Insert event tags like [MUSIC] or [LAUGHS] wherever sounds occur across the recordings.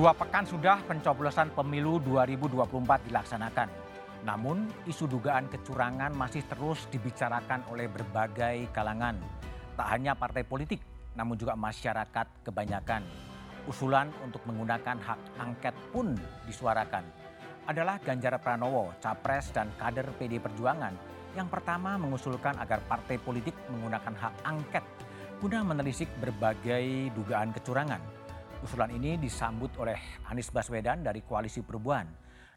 Dua pekan sudah pencoblosan pemilu 2024 dilaksanakan. Namun, isu dugaan kecurangan masih terus dibicarakan oleh berbagai kalangan. Tak hanya partai politik, namun juga masyarakat kebanyakan. Usulan untuk menggunakan hak angket pun disuarakan. Adalah Ganjar Pranowo, capres dan kader PD Perjuangan yang pertama mengusulkan agar partai politik menggunakan hak angket guna menelisik berbagai dugaan kecurangan. Usulan ini disambut oleh Anies Baswedan dari Koalisi Perubahan.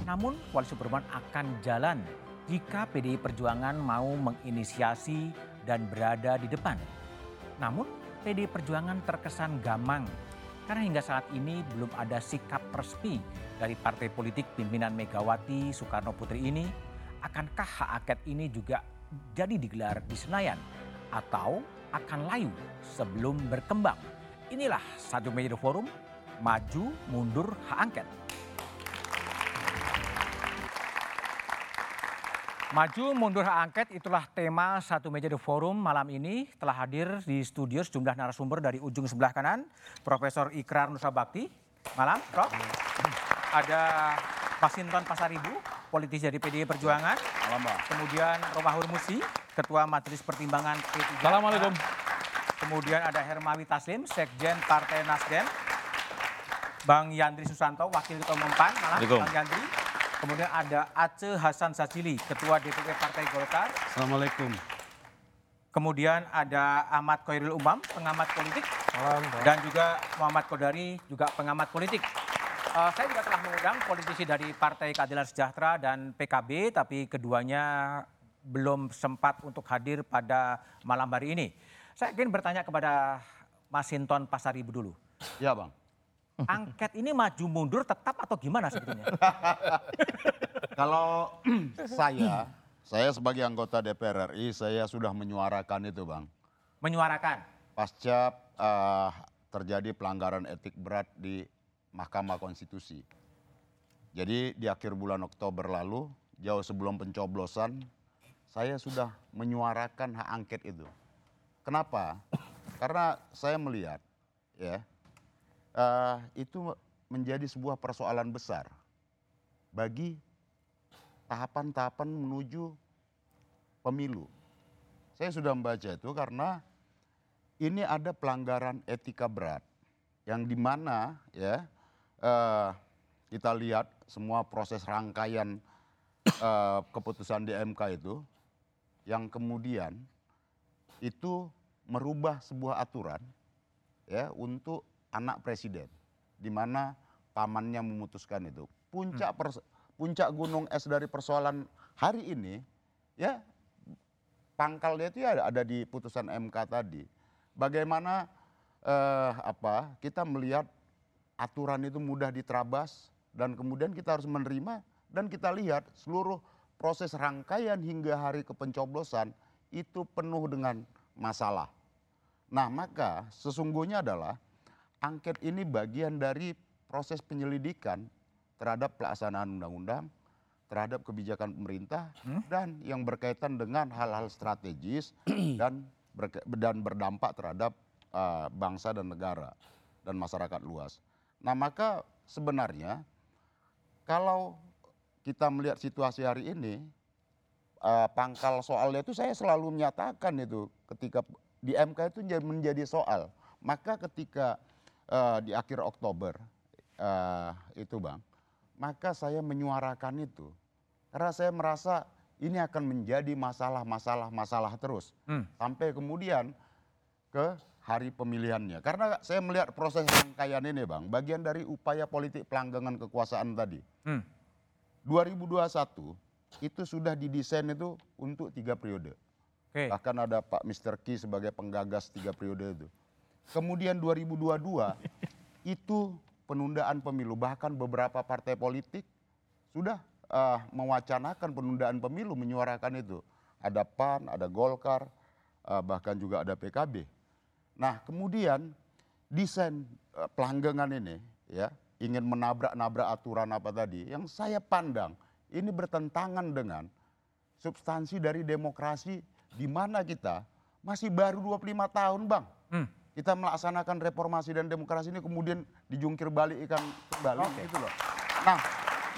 Namun Koalisi Perubahan akan jalan jika PDI Perjuangan mau menginisiasi dan berada di depan. Namun PDI Perjuangan terkesan gamang karena hingga saat ini belum ada sikap resmi dari partai politik pimpinan Megawati Soekarno Putri ini akankah hak angket ini juga jadi digelar di Senayan atau akan layu sebelum berkembang. Inilah satu meja forum maju mundur hak angket. Maju mundur hak angket itulah tema satu meja The Forum malam ini telah hadir di studio sejumlah narasumber dari ujung sebelah kanan Profesor Ikrar Nusa Bakti. Malam, Prof. Ada Masinton Pasaribu, politisi dari PDI Perjuangan. Malam, Mbak. Kemudian Romahur Musi, Ketua Majelis Pertimbangan P3. Assalamualaikum. Kemudian ada Hermawi Taslim, Sekjen Partai Nasdem. Bang Yandri Susanto, Wakil Ketua Umum PAN. Malam. Bang Yandri. Kemudian ada Aceh Hasan Sajili, Ketua DPP Partai Golkar. Assalamualaikum. Kemudian ada Ahmad Koirul Umam, pengamat politik. Dan juga Muhammad Kodari, juga pengamat politik. Eh, saya juga telah mengundang politisi dari Partai Keadilan Sejahtera dan PKB, tapi keduanya belum sempat untuk hadir pada malam hari ini. Saya ingin bertanya kepada Mas Hinton Pasaribu dulu. Ya, Bang. Angket ini maju mundur tetap atau gimana sebetulnya? [LAUGHS] Kalau [CLEARS THROAT] saya, saya sebagai anggota DPR RI, saya sudah menyuarakan itu, Bang. Menyuarakan. Pasca eh, terjadi pelanggaran etik berat di Mahkamah Konstitusi. Jadi di akhir bulan Oktober lalu, jauh sebelum pencoblosan, saya sudah menyuarakan hak angket itu. Kenapa? Karena saya melihat, ya, eh, itu menjadi sebuah persoalan besar bagi tahapan-tahapan menuju pemilu. Saya sudah membaca itu karena ini ada pelanggaran etika berat yang di mana ya eh, kita lihat semua proses rangkaian eh, keputusan di MK itu yang kemudian itu merubah sebuah aturan ya untuk anak presiden di mana pamannya memutuskan itu. Puncak pers- puncak gunung es dari persoalan hari ini ya pangkalnya itu ya ada di putusan MK tadi. Bagaimana eh, apa kita melihat aturan itu mudah diterabas dan kemudian kita harus menerima dan kita lihat seluruh proses rangkaian hingga hari kepencoblosan itu penuh dengan masalah. Nah, maka sesungguhnya adalah angket ini bagian dari proses penyelidikan terhadap pelaksanaan undang-undang, terhadap kebijakan pemerintah dan yang berkaitan dengan hal-hal strategis [CLEARS THROAT] dan dan berdampak terhadap uh, bangsa dan negara dan masyarakat luas. Nah, maka sebenarnya kalau kita melihat situasi hari ini, pangkal soalnya itu saya selalu menyatakan itu ketika di MK itu jadi- menjadi soal. Maka ketika eh, di akhir Oktober eh, itu bang, maka saya menyuarakan itu karena saya merasa ini akan menjadi masalah-masalah-masalah terus Hmm. sampai kemudian ke hari pemilihannya. Karena saya melihat proses rangkaian ini bang, bagian dari upaya politik pelanggangan kekuasaan tadi. Hmm. 2021 itu sudah didesain itu untuk tiga periode. Oke. Bahkan ada Pak Mr. Ki sebagai penggagas tiga periode itu. Kemudian 2022 [LAUGHS] itu penundaan pemilu. Bahkan beberapa partai politik sudah eh, mewacanakan penundaan pemilu, menyuarakan itu. Ada PAN, ada Golkar, eh, bahkan juga ada PKB. Nah kemudian desain eh, pelanggangan ini ya ingin menabrak-nabrak aturan apa tadi yang saya pandang ini bertentangan dengan substansi dari demokrasi di mana kita masih baru 25 tahun bang. Hmm. kita melaksanakan reformasi dan demokrasi ini kemudian dijungkir balik ikan kembali gitu loh. Nah,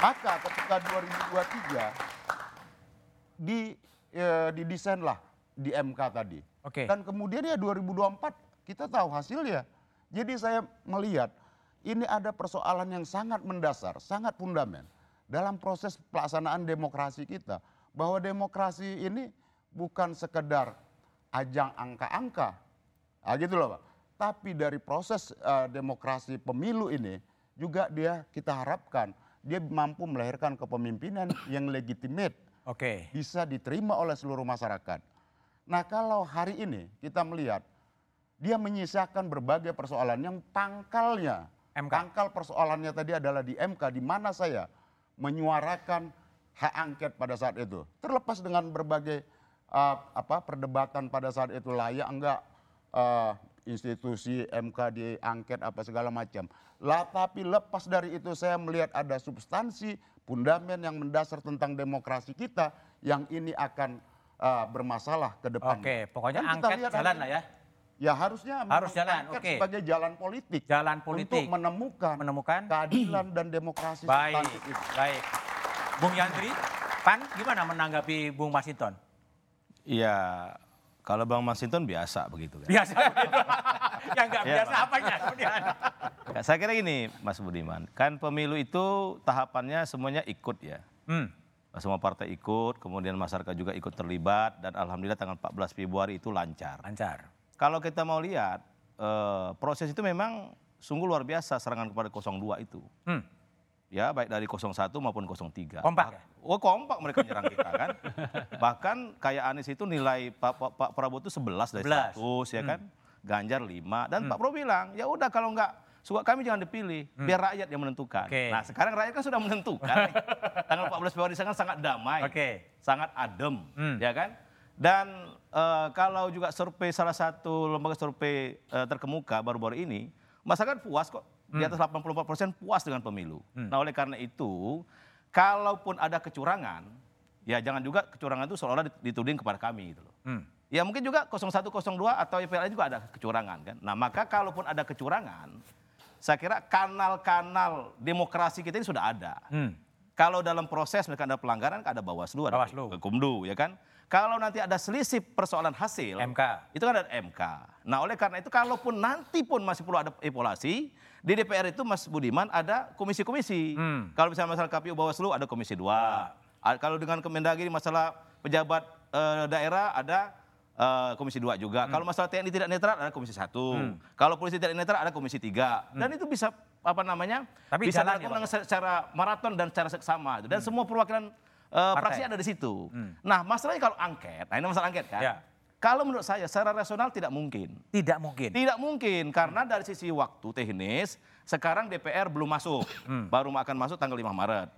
maka ketika 2023 di eh, didesainlah di MK tadi. Oke. Dan kemudian ya 2024 kita tahu hasilnya. Jadi saya melihat ini ada persoalan yang sangat mendasar, sangat fundamen dalam proses pelaksanaan demokrasi kita. Bahwa demokrasi ini bukan sekedar ajang angka-angka, ah, gitu loh Pak. Tapi dari proses eh, demokrasi pemilu ini juga dia kita harapkan dia mampu melahirkan kepemimpinan yang legitimate Oke. bisa diterima oleh seluruh masyarakat. Nah kalau hari ini kita melihat dia menyisakan berbagai persoalan yang pangkalnya, MK. pangkal persoalannya tadi adalah di MK di mana saya menyuarakan hak angket pada saat itu. Terlepas dengan berbagai uh, apa perdebatan pada saat itu layak enggak uh, institusi MK diangket apa segala macam. Lah tapi lepas dari itu saya melihat ada substansi fundamen yang mendasar tentang demokrasi kita yang ini akan uh, bermasalah ke depan. Oke, pokoknya kita angket lihat jalan lah ya. Ya harusnya Harus jalan, oke. sebagai jalan politik. Jalan Untuk politik. menemukan, Menemukan. keadilan dan demokrasi Baik, itu. baik. Bung Yandri, Pan gimana menanggapi Bung Masinton? Iya, kalau Bang Masinton biasa begitu kan. Biasa begitu. [LAUGHS] Yang nggak Iya, biasa Pak. apanya kemudian? Ya, Saya kira gini Mas Budiman, kan pemilu itu tahapannya semuanya ikut ya. Hmm. Semua partai ikut, kemudian masyarakat juga ikut terlibat dan alhamdulillah tanggal 14 Februari itu lancar. Lancar. Kalau kita mau lihat eh, proses itu memang sungguh luar biasa serangan kepada 02 itu. Hmm. Ya, baik dari 01 maupun 03. Kompak ya? Oh, kompak mereka nyerang kita kan. [LAUGHS] Bahkan kayak Anies itu nilai Pak, Pak, Pak Prabowo itu 11 dari 11. 100 ya Hmm. kan. Ganjar 5 dan Pak Prabowo bilang, "Ya udah kalau enggak suka kami jangan dipilih, biar rakyat yang menentukan." Hmm. Oke. Nah, sekarang rakyat kan sudah menentukan. [LAUGHS] Tanggal 14 Februari sangat sangat damai. Oke. Sangat adem, Hmm. ya kan? Dan eh, kalau juga survei salah satu lembaga survei eh, terkemuka baru-baru ini, masyarakat puas kok. Di Hmm. atas 84% puas dengan pemilu. Nah, oleh karena itu, kalaupun ada kecurangan, ya jangan juga kecurangan itu seolah-olah dituding kepada kami gitu loh. Hmm. Ya mungkin juga 01, 02 atau IPLN juga ada kecurangan kan. Nah maka kalaupun ada kecurangan, saya kira kanal-kanal demokrasi kita ini sudah ada. Hmm. Kalau dalam proses mereka ada pelanggaran, ada Bawaslu, ada Bawaslu. Kumdu, ya kan. Kalau nanti ada selisih persoalan hasil, MK. itu kan ada MK. Nah oleh karena itu kalaupun nanti pun masih perlu ada evaluasi, di DPR itu Mas Budiman ada komisi-komisi. Hmm. Kalau misalnya masalah KPU Bawaslu ada komisi 2. Kalau dengan Kemendagri masalah pejabat eh, daerah ada eh, komisi 2 juga. Kalau masalah TNI tidak netral ada komisi 1. Kalau polisi tidak netral ada komisi 3. Dan itu bisa apa namanya? Tapi bisa ya, dilakukan dengan secara maraton dan secara seksama. Dan semua perwakilan eh, fraksi ada di situ. Nah, masalahnya kalau angket, nah ini masalah angket kan. Ya. Kalau menurut saya secara rasional tidak mungkin. Tidak mungkin. Tidak mungkin karena dari sisi waktu teknis sekarang DPR belum masuk. Baru akan masuk tanggal 5 Maret.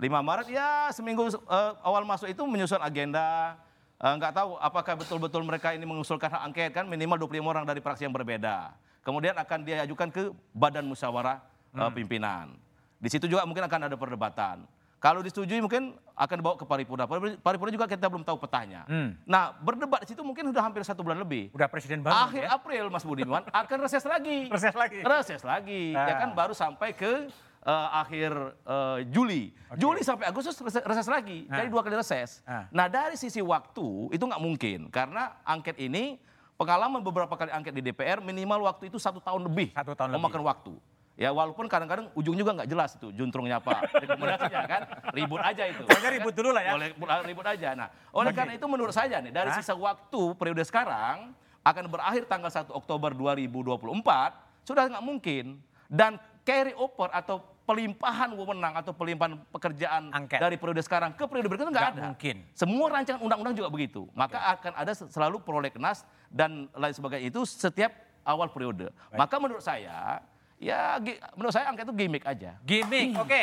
5 Maret ya seminggu eh, awal masuk itu menyusun agenda. Eh, nggak tahu apakah betul-betul mereka ini mengusulkan hak angket kan minimal 25 orang dari fraksi yang berbeda. Kemudian akan diajukan ke Badan Musyawarah eh, Pimpinan. Di situ juga mungkin akan ada perdebatan. Kalau disetujui mungkin akan dibawa ke paripurna. Paripurna- juga kita belum tahu petanya. Hmm. Nah berdebat di situ mungkin sudah hampir satu bulan lebih. Udah presiden baru. Akhir ya? April Mas Budiman akan reses lagi. [LAUGHS] Reses lagi. Reses lagi. Ya Ah. kan baru sampai ke eh, akhir eh, Juli. Juli sampai Agustus reses, reses lagi. Ah. Jadi dua kali reses. Ah. Nah dari sisi waktu itu nggak mungkin karena angket ini pengalaman beberapa kali angket di DPR minimal waktu itu satu tahun lebih. Satu tahun memakan waktu. Ya walaupun kadang-kadang ujung juga nggak jelas itu juntrungnya apa [LAUGHS] rekomendasinya kan ribut aja itu. Pokoknya ribut dulu lah ya. Boleh ribut aja. Nah, oleh karena itu menurut saya nih dari Hah? sisa waktu periode sekarang akan berakhir tanggal 1 Oktober 2024 sudah nggak mungkin dan carry over atau pelimpahan wewenang atau pelimpahan pekerjaan Angket. dari periode sekarang ke periode berikutnya nggak ada. mungkin. Semua rancangan undang-undang juga begitu. Maka akan ada selalu prolegnas dan lain sebagainya itu setiap awal periode. Maka menurut saya ya menurut saya angket itu gimmick aja. Gimmick, oke.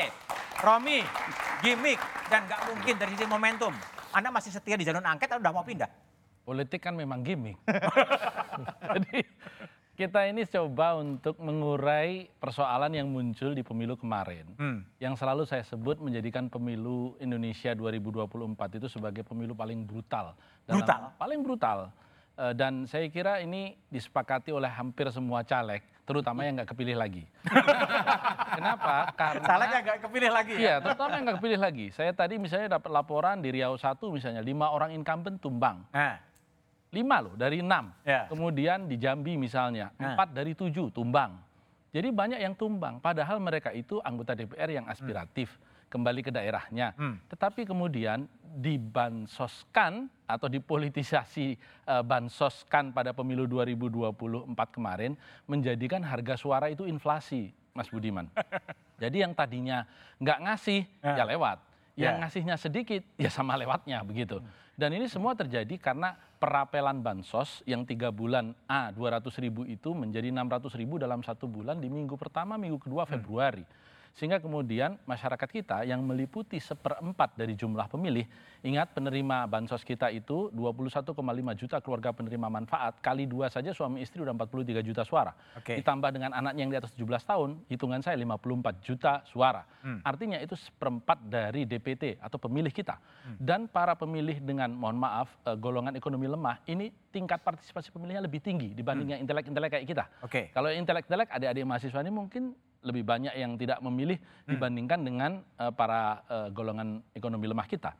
Romi, gimmick dan nggak mungkin dari sisi momentum. Anda masih setia di jalur angket atau udah mau pindah? Politik kan memang gimmick. [LAUGHS] Jadi kita ini coba untuk mengurai persoalan yang muncul di pemilu kemarin. Hmm. Yang selalu saya sebut menjadikan pemilu Indonesia 2024 itu sebagai pemilu paling brutal. Brutal? Paling brutal. Eh, dan saya kira ini disepakati oleh hampir semua caleg, terutama yang nggak kepilih lagi. [LAUGHS] Kenapa? Karena Calegnya nggak kepilih lagi ya? Iya, terutama yang nggak kepilih lagi. Saya tadi misalnya dapat laporan di Riau 1 misalnya, lima orang incumbent tumbang. Nah, Lima loh dari enam. Ya. Kemudian di Jambi misalnya, Nah. empat dari tujuh tumbang. Jadi banyak yang tumbang, padahal mereka itu anggota DPR yang aspiratif, kembali ke daerahnya. Hmm. Tetapi kemudian dibansoskan atau dipolitisasi eh, bansoskan pada pemilu 2024 kemarin, menjadikan harga suara itu inflasi, Mas Budiman. [LAUGHS] Jadi yang tadinya nggak ngasih, Ya. ya lewat. Yang Ya. ngasihnya sedikit, ya sama lewatnya begitu. Dan ini semua terjadi karena perapelan bansos yang tiga bulan A 200 ribu itu menjadi 600 ribu dalam satu bulan di minggu pertama, minggu kedua Februari. Sehingga kemudian masyarakat kita yang meliputi seperempat dari jumlah pemilih, ingat penerima bansos kita itu 21,5 juta keluarga penerima manfaat, kali dua saja suami istri udah 43 juta suara. Oke. Ditambah dengan anaknya yang di atas 17 tahun, hitungan saya 54 juta suara. Artinya itu seperempat dari DPT atau pemilih kita. Dan para pemilih dengan, mohon maaf, eh, golongan ekonomi lemah, ini tingkat partisipasi pemilihnya lebih tinggi dibanding yang intelek-intelek kayak kita. Oke. Kalau yang intelek-intelek, adik-adik mahasiswa ini mungkin lebih banyak yang tidak memilih dibandingkan dengan eh, para eh, golongan ekonomi lemah kita.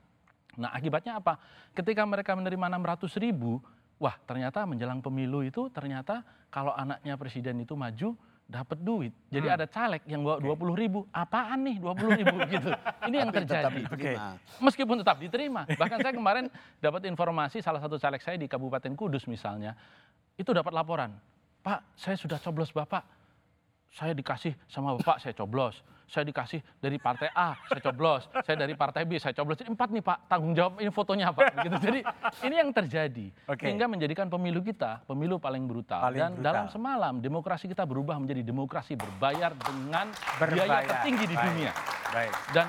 Nah akibatnya apa? Ketika mereka menerima 600 ribu, wah ternyata menjelang pemilu itu ternyata kalau anaknya presiden itu maju dapat duit. Jadi ada caleg yang bawa 20 ribu. Apaan nih 20 ribu [LAUGHS] gitu. Ini yang Tapi tetap terjadi. diterima. Meskipun tetap diterima. Bahkan saya kemarin dapat informasi salah satu caleg saya di Kabupaten Kudus misalnya, itu dapat laporan. Pak, saya sudah coblos Bapak. Saya dikasih sama Bapak, saya coblos. Saya dikasih dari partai A, saya coblos. Saya dari partai B, saya coblos. Jadi empat nih Pak, tanggung jawab ini fotonya apa? [LAUGHS] Begitu. Jadi ini yang terjadi. Oke. Sehingga menjadikan pemilu kita, pemilu paling brutal. Paling Dan brutal. dalam semalam, demokrasi kita berubah menjadi demokrasi berbayar dengan biaya Berbayar. tertinggi di Baik. dunia Baik. dan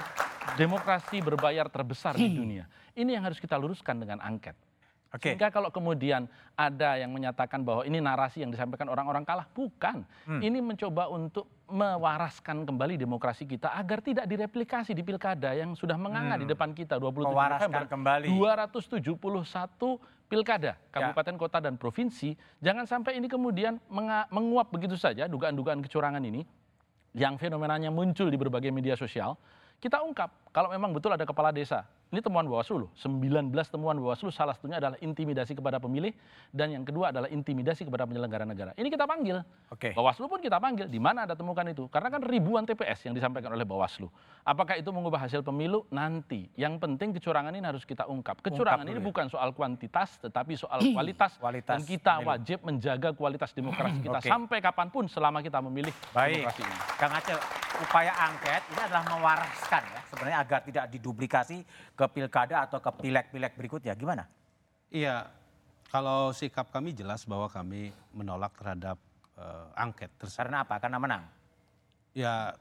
demokrasi berbayar terbesar di dunia. Ini yang harus kita luruskan dengan angket. Sehingga kalau kemudian ada yang menyatakan bahwa ini narasi yang disampaikan orang-orang kalah, bukan. Hmm. Ini mencoba untuk mewaraskan kembali demokrasi kita agar tidak direplikasi di pilkada yang sudah menganga di depan kita 27 Hmm. Mewaraskan November. kembali. 271 pilkada, kabupaten, kota, dan provinsi. Jangan sampai ini kemudian menguap begitu saja dugaan-dugaan kecurangan ini yang fenomenanya muncul di berbagai media sosial, kita ungkap kalau memang betul ada kepala desa. Ini temuan Bawaslu loh, 19 temuan Bawaslu salah satunya adalah intimidasi kepada pemilih dan yang kedua adalah intimidasi kepada penyelenggara negara. Ini kita panggil. Oke. Bawaslu pun kita panggil, di mana ada temukan itu? Karena kan ribuan TPS yang disampaikan oleh Bawaslu. Apakah itu mengubah hasil pemilu? Nanti. Yang penting kecurangan ini harus kita ungkap. Kecurangan dulu ini ya. bukan soal kuantitas, tetapi soal kualitas. [CLEARS THROAT] Kualitas dan kita pemilu. wajib menjaga kualitas demokrasi kita Oke. sampai kapan pun selama kita memilih Baik, demokrasi ini. Kang Aceh, upaya angket ini adalah mewaraskan ya sebenarnya agar tidak diduplikasi ke pilkada atau ke pileg-pileg berikutnya. Gimana? Iya, kalau sikap kami jelas bahwa kami menolak terhadap eh, angket tersebut. Karena apa? Karena menang. Ya,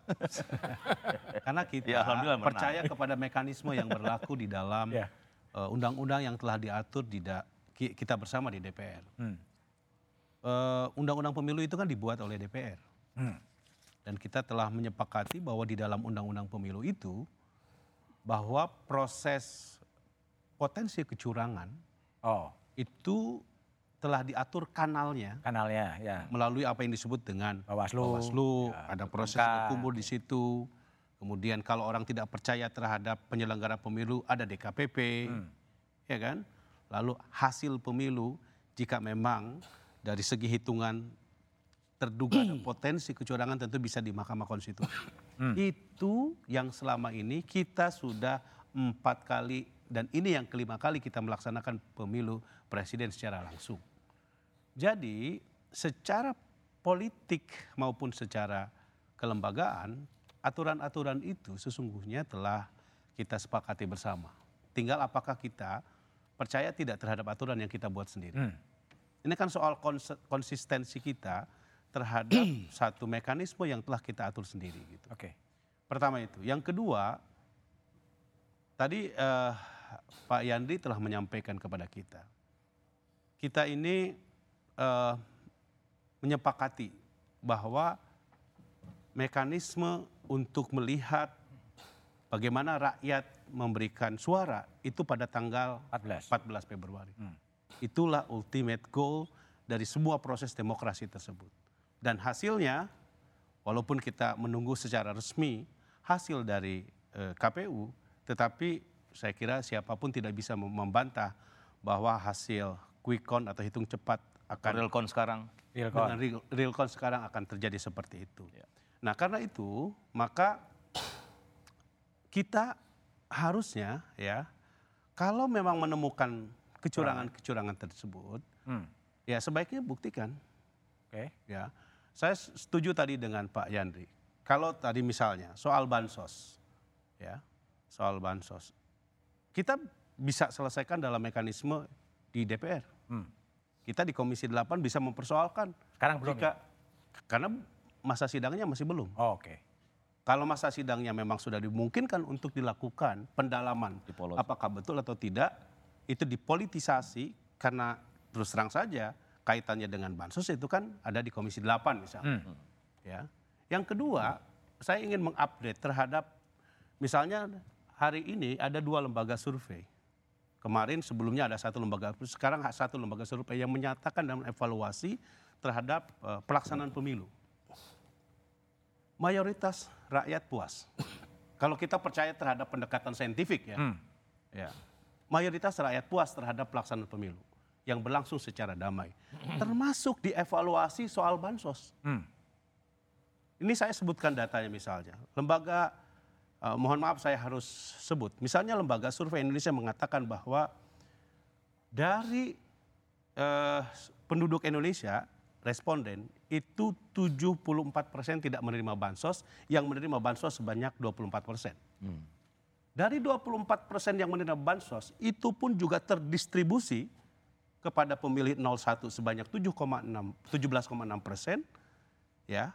[LAUGHS] karena kita Ya, alhamdulillah menang. percaya kepada mekanisme yang berlaku di dalam Ya. eh, undang-undang yang telah diatur di da- ki- kita bersama di DPR. Hmm. Eh, Undang-undang pemilu itu kan dibuat oleh DPR. Hmm. Dan kita telah menyepakati bahwa di dalam undang-undang pemilu itu bahwa proses potensi kecurangan Oh, itu telah diatur kanalnya kanalnya ya. melalui apa yang disebut dengan Bawaslu, Bawaslu, ya, ada proses berkumpul di situ. Kemudian kalau orang tidak percaya terhadap penyelenggara pemilu ada DKPP, Hmm. ya kan? Lalu hasil pemilu jika memang dari segi hitungan terduga ada [CLEARS THROAT] potensi kecurangan tentu bisa di Mahkamah Konstitusi. Hmm. Itu yang selama ini kita sudah empat kali dan ini yang kelima kali kita melaksanakan pemilu presiden secara langsung. Jadi secara politik maupun secara kelembagaan, aturan-aturan itu sesungguhnya telah kita sepakati bersama. Tinggal apakah kita percaya tidak terhadap aturan yang kita buat sendiri. Hmm. Ini kan soal konsistensi kita terhadap [CLEARS THROAT] satu mekanisme yang telah kita atur sendiri. Gitu. Oke. Pertama itu. Yang kedua, tadi eh, Pak Yandri telah menyampaikan kepada kita. Kita ini eh, menyepakati bahwa mekanisme untuk melihat bagaimana rakyat memberikan suara itu pada tanggal 14. 14 Februari. Hmm. Itulah ultimate goal dari semua proses demokrasi tersebut. Dan hasilnya, walaupun kita menunggu secara resmi hasil dari eh, KPU, tetapi saya kira siapa pun tidak bisa mem- membantah bahwa hasil quick count atau hitung cepat akan Realcon sekarang. dengan real, real count sekarang akan terjadi seperti itu. Nah karena itu maka kita harusnya ya kalau memang menemukan kecurangan-kecurangan tersebut Hmm. ya sebaiknya buktikan Oke. ya. Saya setuju tadi dengan Pak Yandri. Kalau tadi misalnya soal bansos ya soal bansos kita bisa selesaikan dalam mekanisme di DPR. Hmm. Kita di Komisi 8 bisa mempersoalkan Sekarang belum jika karena masa sidangnya masih belum. Oh, Oke. Kalau masa sidangnya memang sudah dimungkinkan untuk dilakukan pendalaman Dipolos. apakah betul atau tidak itu dipolitisasi karena terus terang saja kaitannya dengan bansos itu kan ada di Komisi 8 misalnya. Ya. Yang kedua, saya ingin mengupdate terhadap misalnya hari ini ada dua lembaga survei. Kemarin sebelumnya ada satu lembaga, sekarang satu lembaga survei yang menyatakan dalam evaluasi terhadap eh, pelaksanaan pemilu. Mayoritas rakyat puas. Kalau kita percaya terhadap pendekatan saintifik ya, Hmm. ya, mayoritas rakyat puas terhadap pelaksanaan pemilu yang berlangsung secara damai, termasuk dievaluasi soal bansos. Hmm. Ini saya sebutkan datanya misalnya. Lembaga, eh, mohon maaf saya harus sebut. Misalnya lembaga survei Indonesia mengatakan bahwa dari eh, penduduk Indonesia, responden, itu 74 persen tidak menerima bansos, yang menerima bansos sebanyak 24 persen. Dari 24 persen yang menerima bansos, itu pun juga terdistribusi kepada pemilih 01 sebanyak 7,6 17,6 persen, ya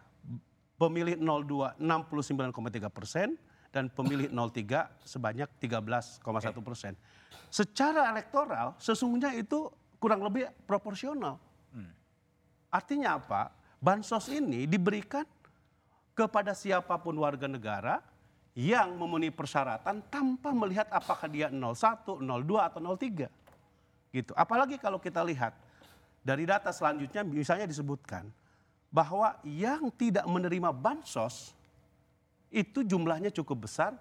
pemilih 02 69,3 persen dan pemilih 03 sebanyak 13,1 persen. Secara elektoral sesungguhnya itu kurang lebih proporsional. Artinya apa? Bansos ini diberikan kepada siapa pun warga negara yang memenuhi persyaratan tanpa melihat apakah dia 01, 02 atau 03. Gitu. Apalagi kalau kita lihat dari data selanjutnya misalnya disebutkan bahwa yang tidak menerima bansos itu jumlahnya cukup besar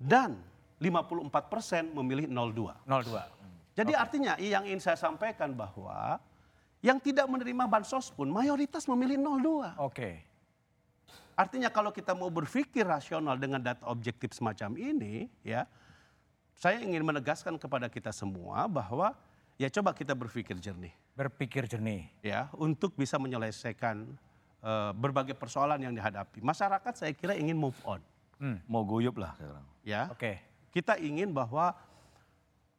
dan 54% memilih 02. 02. Jadi artinya yang ingin saya sampaikan bahwa yang tidak menerima bansos pun mayoritas memilih 02. Oke. Artinya kalau kita mau berpikir rasional dengan data objektif semacam ini, ya, saya ingin menegaskan kepada kita semua bahwa ya coba kita berpikir jernih, Berpikir jernih. ya, untuk bisa menyelesaikan eh, berbagai persoalan yang dihadapi. Masyarakat saya kira ingin move on, Mau guyup lah sekarang. ya. Oke. Kita ingin bahwa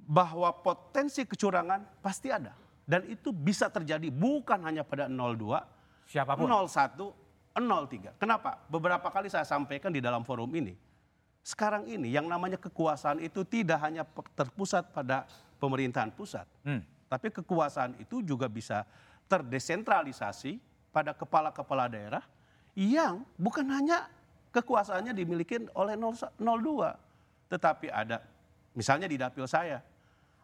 bahwa potensi kecurangan pasti ada dan itu bisa terjadi bukan hanya pada 02, Siapa pun. 01, 03. Kenapa? Beberapa kali saya sampaikan di dalam forum ini. Sekarang ini yang namanya kekuasaan itu tidak hanya terpusat pada pemerintahan pusat. Hmm. Tapi kekuasaan itu juga bisa terdesentralisasi pada kepala-kepala daerah yang bukan hanya kekuasaannya dimiliki oleh 02. Tetapi ada, misalnya di dapil saya,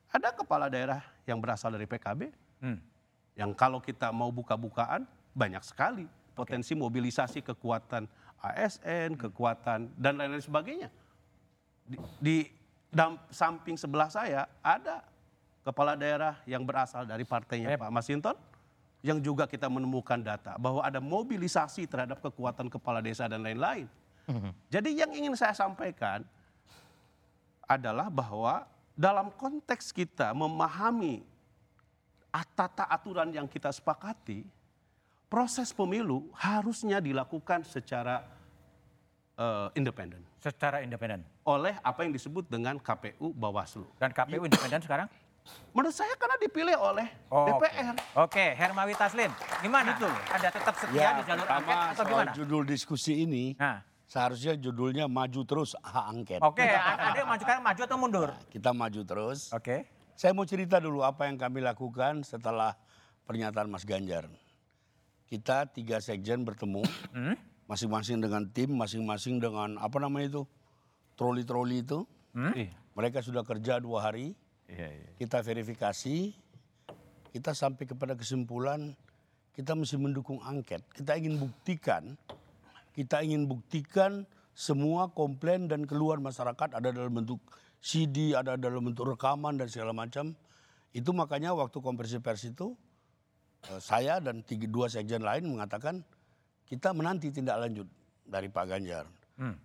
ada kepala daerah yang berasal dari PKB, Hmm. yang kalau kita mau buka-bukaan banyak sekali potensi mobilisasi kekuatan ASN, kekuatan dan lain-lain sebagainya. Di, di dam- samping sebelah saya ada kepala daerah yang berasal dari partainya. Pak Masinton yang juga kita menemukan data bahwa ada mobilisasi terhadap kekuatan kepala desa dan lain-lain. Jadi yang ingin saya sampaikan adalah bahwa dalam konteks kita memahami tata aturan yang kita sepakati, proses pemilu harusnya dilakukan secara eh, independen Secara independen. Oleh apa yang disebut dengan KPU Bawaslu. Dan KPU independen sekarang? Menurut saya karena dipilih oleh Oh, DPR. Oke, Hermawi Taslim. Gimana? Anda tetap setia Ya, di jalur pertama angket atau soal gimana? judul diskusi ini, Nah, seharusnya judulnya maju terus hak angket. oke, Anda yang maju sekarang maju atau mundur? Kita maju terus. Oke. Saya mau cerita dulu apa yang kami lakukan setelah pernyataan Mas Ganjar. Kita tiga sekjen bertemu, Hmm? masing-masing dengan tim, masing-masing dengan apa namanya itu, troli-troli itu. Hmm? Iya. Mereka sudah kerja dua hari, Iya, iya. kita verifikasi, kita sampai kepada kesimpulan kita mesti mendukung angket. Kita ingin buktikan, kita ingin buktikan semua komplain dan keluhan masyarakat ada dalam bentuk CD, ada dalam bentuk rekaman dan segala macam. Itu makanya waktu konversi pers itu eh, saya dan tiga, dua sekjen lain mengatakan kita menanti tindak lanjut dari Pak Ganjar.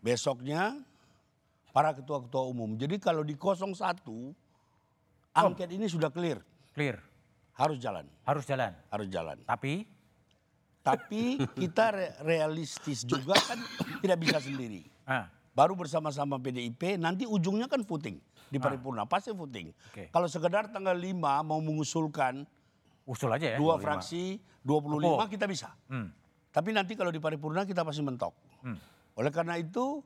Besoknya para ketua-ketua umum. Jadi kalau di 01 angket ini sudah clear, Clear. harus jalan, Harus jalan. harus jalan. Tapi Tapi kita re- realistis juga kan tidak bisa sendiri. ah, Baru bersama-sama PDIP, nanti ujungnya kan voting di paripurna, pasti voting. Oke. Kalau sekedar tanggal 5 mau mengusulkan usul aja ya. dua 25. fraksi 25 Tepo. kita bisa. Hmm. Tapi nanti kalau di paripurna kita pasti mentok. Hmm. Oleh karena itu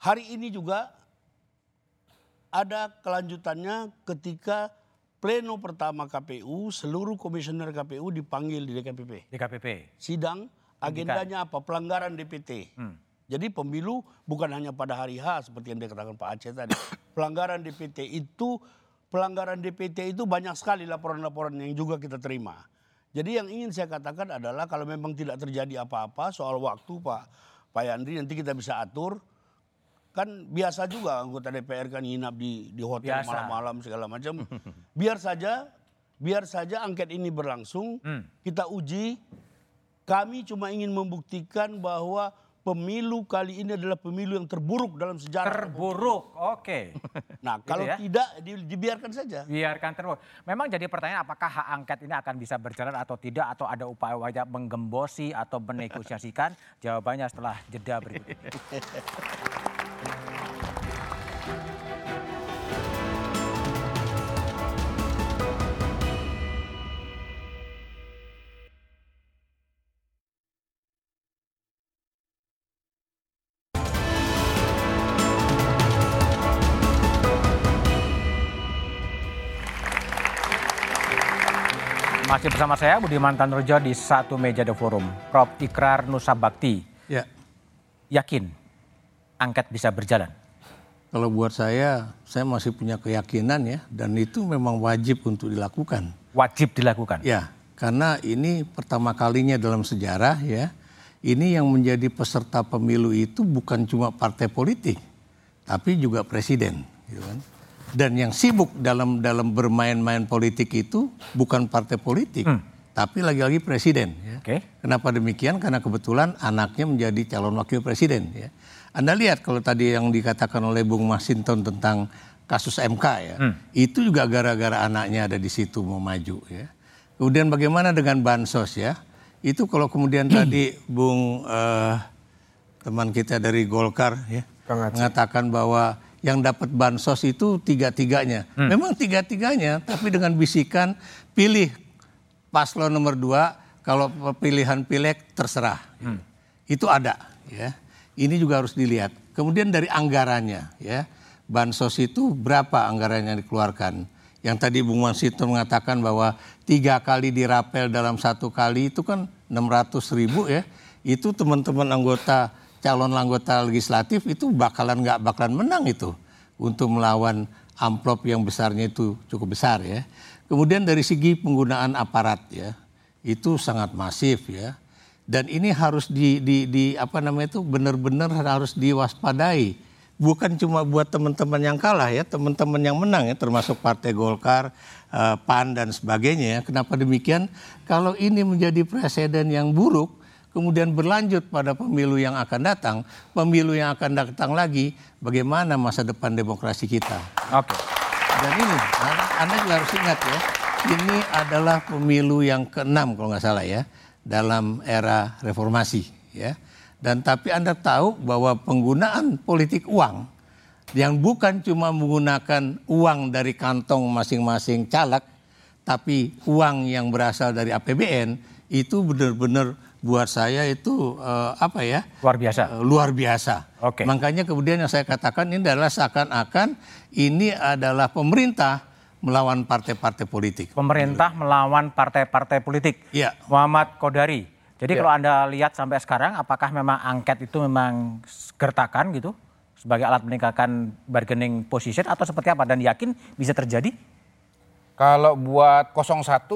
hari ini juga ada kelanjutannya ketika pleno pertama KPU seluruh komisioner KPU dipanggil di DKPP. DKPP. Sidang agendanya apa? Pelanggaran DPT. Hmm. Jadi pemilu bukan hanya pada hari H seperti yang dikatakan Pak Aceh tadi. [COUGHS] pelanggaran DPT itu pelanggaran DPT itu banyak sekali laporan-laporan yang juga kita terima. Jadi yang ingin saya katakan adalah kalau memang tidak terjadi apa-apa soal waktu Pak Pak Yandri nanti kita bisa atur. Kan biasa juga anggota DPR kan nginap di di hotel malam-malam segala macam. [LAUGHS] Biar saja biar saja angket ini berlangsung, Hmm. kita uji. Kami cuma ingin membuktikan bahwa pemilu kali ini adalah pemilu yang terburuk dalam sejarah. Terburuk. Oke. [LAUGHS] Nah, kalau ya. tidak di- dibiarkan saja. Biarkan terus. Memang jadi pertanyaan apakah hak angket ini akan bisa berjalan atau tidak atau ada upaya menggembosi atau menegosiasikan? [LAUGHS] Jawabannya setelah jeda berikut ini. Masih bersama saya Budiman Tanrojo di satu meja The Forum. Prof Ikrar Nusa Bakti Ya, yakin angket bisa berjalan. kalau buat saya, saya masih punya keyakinan ya, dan itu memang wajib untuk dilakukan. Wajib dilakukan. Ya, karena ini pertama kalinya dalam sejarah ya, ini yang menjadi peserta pemilu itu bukan cuma partai politik, tapi juga presiden, gitu kan. Dan yang sibuk dalam dalam bermain-main politik itu bukan partai politik, tapi lagi-lagi presiden. Ya. Oke. Kenapa demikian? Karena kebetulan anaknya menjadi calon wakil presiden. Ya. Anda lihat kalau tadi yang dikatakan oleh Bung Masinton tentang kasus MK ya, itu juga gara-gara anaknya ada di situ mau maju ya. Kemudian bagaimana dengan bansos ya? Itu kalau kemudian tadi [CLEARS THROAT] Bung eh, teman kita dari Golkar ya mengatakan bahwa yang dapat bansos itu tiga-tiganya. Memang tiga-tiganya, tapi dengan bisikan pilih paslon nomor dua kalau pilihan pileg terserah. Itu ada ya. Ini juga harus dilihat. Kemudian dari anggarannya ya. Bansos itu berapa anggarannya yang dikeluarkan? Yang tadi Bung Mansito mengatakan bahwa tiga kali dirapel dalam satu kali itu kan 600 ribu ya. Itu teman-teman anggota calon anggota legislatif itu bakalan nggak bakalan menang itu untuk melawan amplop yang besarnya itu cukup besar ya. Kemudian dari segi penggunaan aparat ya itu sangat masif ya. Dan ini harus di, di, di apa namanya itu benar-benar harus diwaspadai. Bukan cuma buat teman-teman yang kalah ya, teman-teman yang menang ya, termasuk Partai Golkar, eh, PAN dan sebagainya. ya. Kenapa demikian? Kalau ini menjadi presiden yang buruk, kemudian berlanjut pada pemilu yang akan datang, pemilu yang akan datang lagi, bagaimana masa depan demokrasi kita? Oke. Dan ini, Anda juga harus ingat ya, ini adalah pemilu yang keenam kalau nggak salah ya, dalam era reformasi ya. Dan tapi Anda tahu bahwa penggunaan politik uang yang bukan cuma menggunakan uang dari kantong masing-masing caleg, tapi uang yang berasal dari APBN itu benar-benar buat saya itu eh, apa ya? Luar biasa. Eh, luar biasa. Oke. Makanya kemudian yang saya katakan ini adalah seakan-akan ini adalah pemerintah melawan partai-partai politik. Pemerintah melawan partai-partai politik. Iya. Muhammad Kodari. Jadi kalau Anda lihat sampai sekarang apakah memang angket itu memang gertakan gitu sebagai alat meningkatkan bargaining position atau seperti apa dan yakin bisa terjadi? Kalau buat 01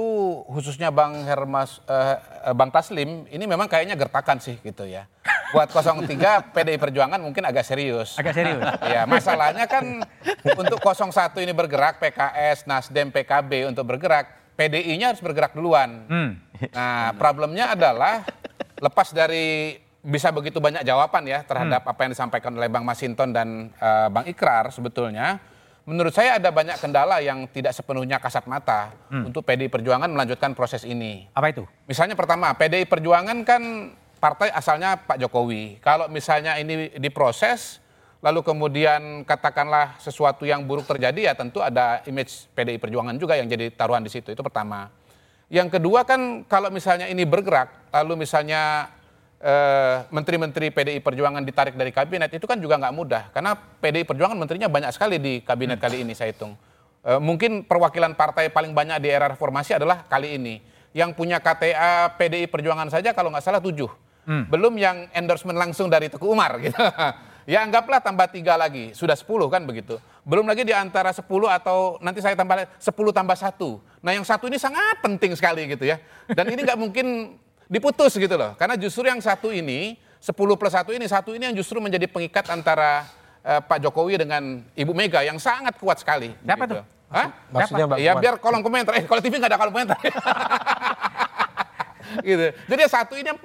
khususnya Bang Hermas eh, Bang Taslim ini memang kayaknya gertakan sih gitu ya. Buat 03 [LAUGHS] PDI Perjuangan mungkin agak serius. Agak serius. [LAUGHS] Ya, masalahnya kan untuk 01 ini bergerak PKS, Nasdem, PKB untuk bergerak, PDI-nya harus bergerak duluan. Nah, problemnya adalah lepas dari bisa begitu banyak jawaban ya terhadap apa yang disampaikan oleh Bang Masinton dan eh, Bang Ikrar sebetulnya menurut saya ada banyak kendala yang tidak sepenuhnya kasat mata untuk PDI Perjuangan melanjutkan proses ini. Apa itu? Misalnya pertama, PDI Perjuangan kan partai asalnya Pak Jokowi. Kalau misalnya ini diproses, lalu kemudian katakanlah sesuatu yang buruk terjadi, ya tentu ada image PDI Perjuangan juga yang jadi taruhan di situ. Itu pertama. Yang kedua kan kalau misalnya ini bergerak, lalu misalnya eh, menteri-menteri PDI Perjuangan ditarik dari kabinet, itu kan juga nggak mudah. Karena PDI Perjuangan menterinya banyak sekali di kabinet kali ini saya hitung. Eh, mungkin perwakilan partai paling banyak di era reformasi adalah kali ini. Yang punya KTA PDI Perjuangan saja kalau nggak salah tujuh. Belum yang endorsement langsung dari Teguh Umar [LAUGHS] gitu. ya anggaplah tambah tiga lagi, sudah sepuluh kan begitu. Belum lagi di antara sepuluh atau nanti saya tambah sepuluh tambah satu. Nah yang satu ini sangat penting sekali gitu ya. Dan ini nggak mungkin diputus gitu loh. Karena justru yang satu ini, 10 plus satu ini, satu ini yang justru menjadi pengikat antara eh, Pak Jokowi dengan Ibu Mega yang sangat kuat sekali. Siapa begitu. tuh? Hah? Maksudnya Mbak Ya biar kolom komentar. Eh kalau TV nggak ada kolom komentar. [LAUGHS] gitu. Jadi satu ini yang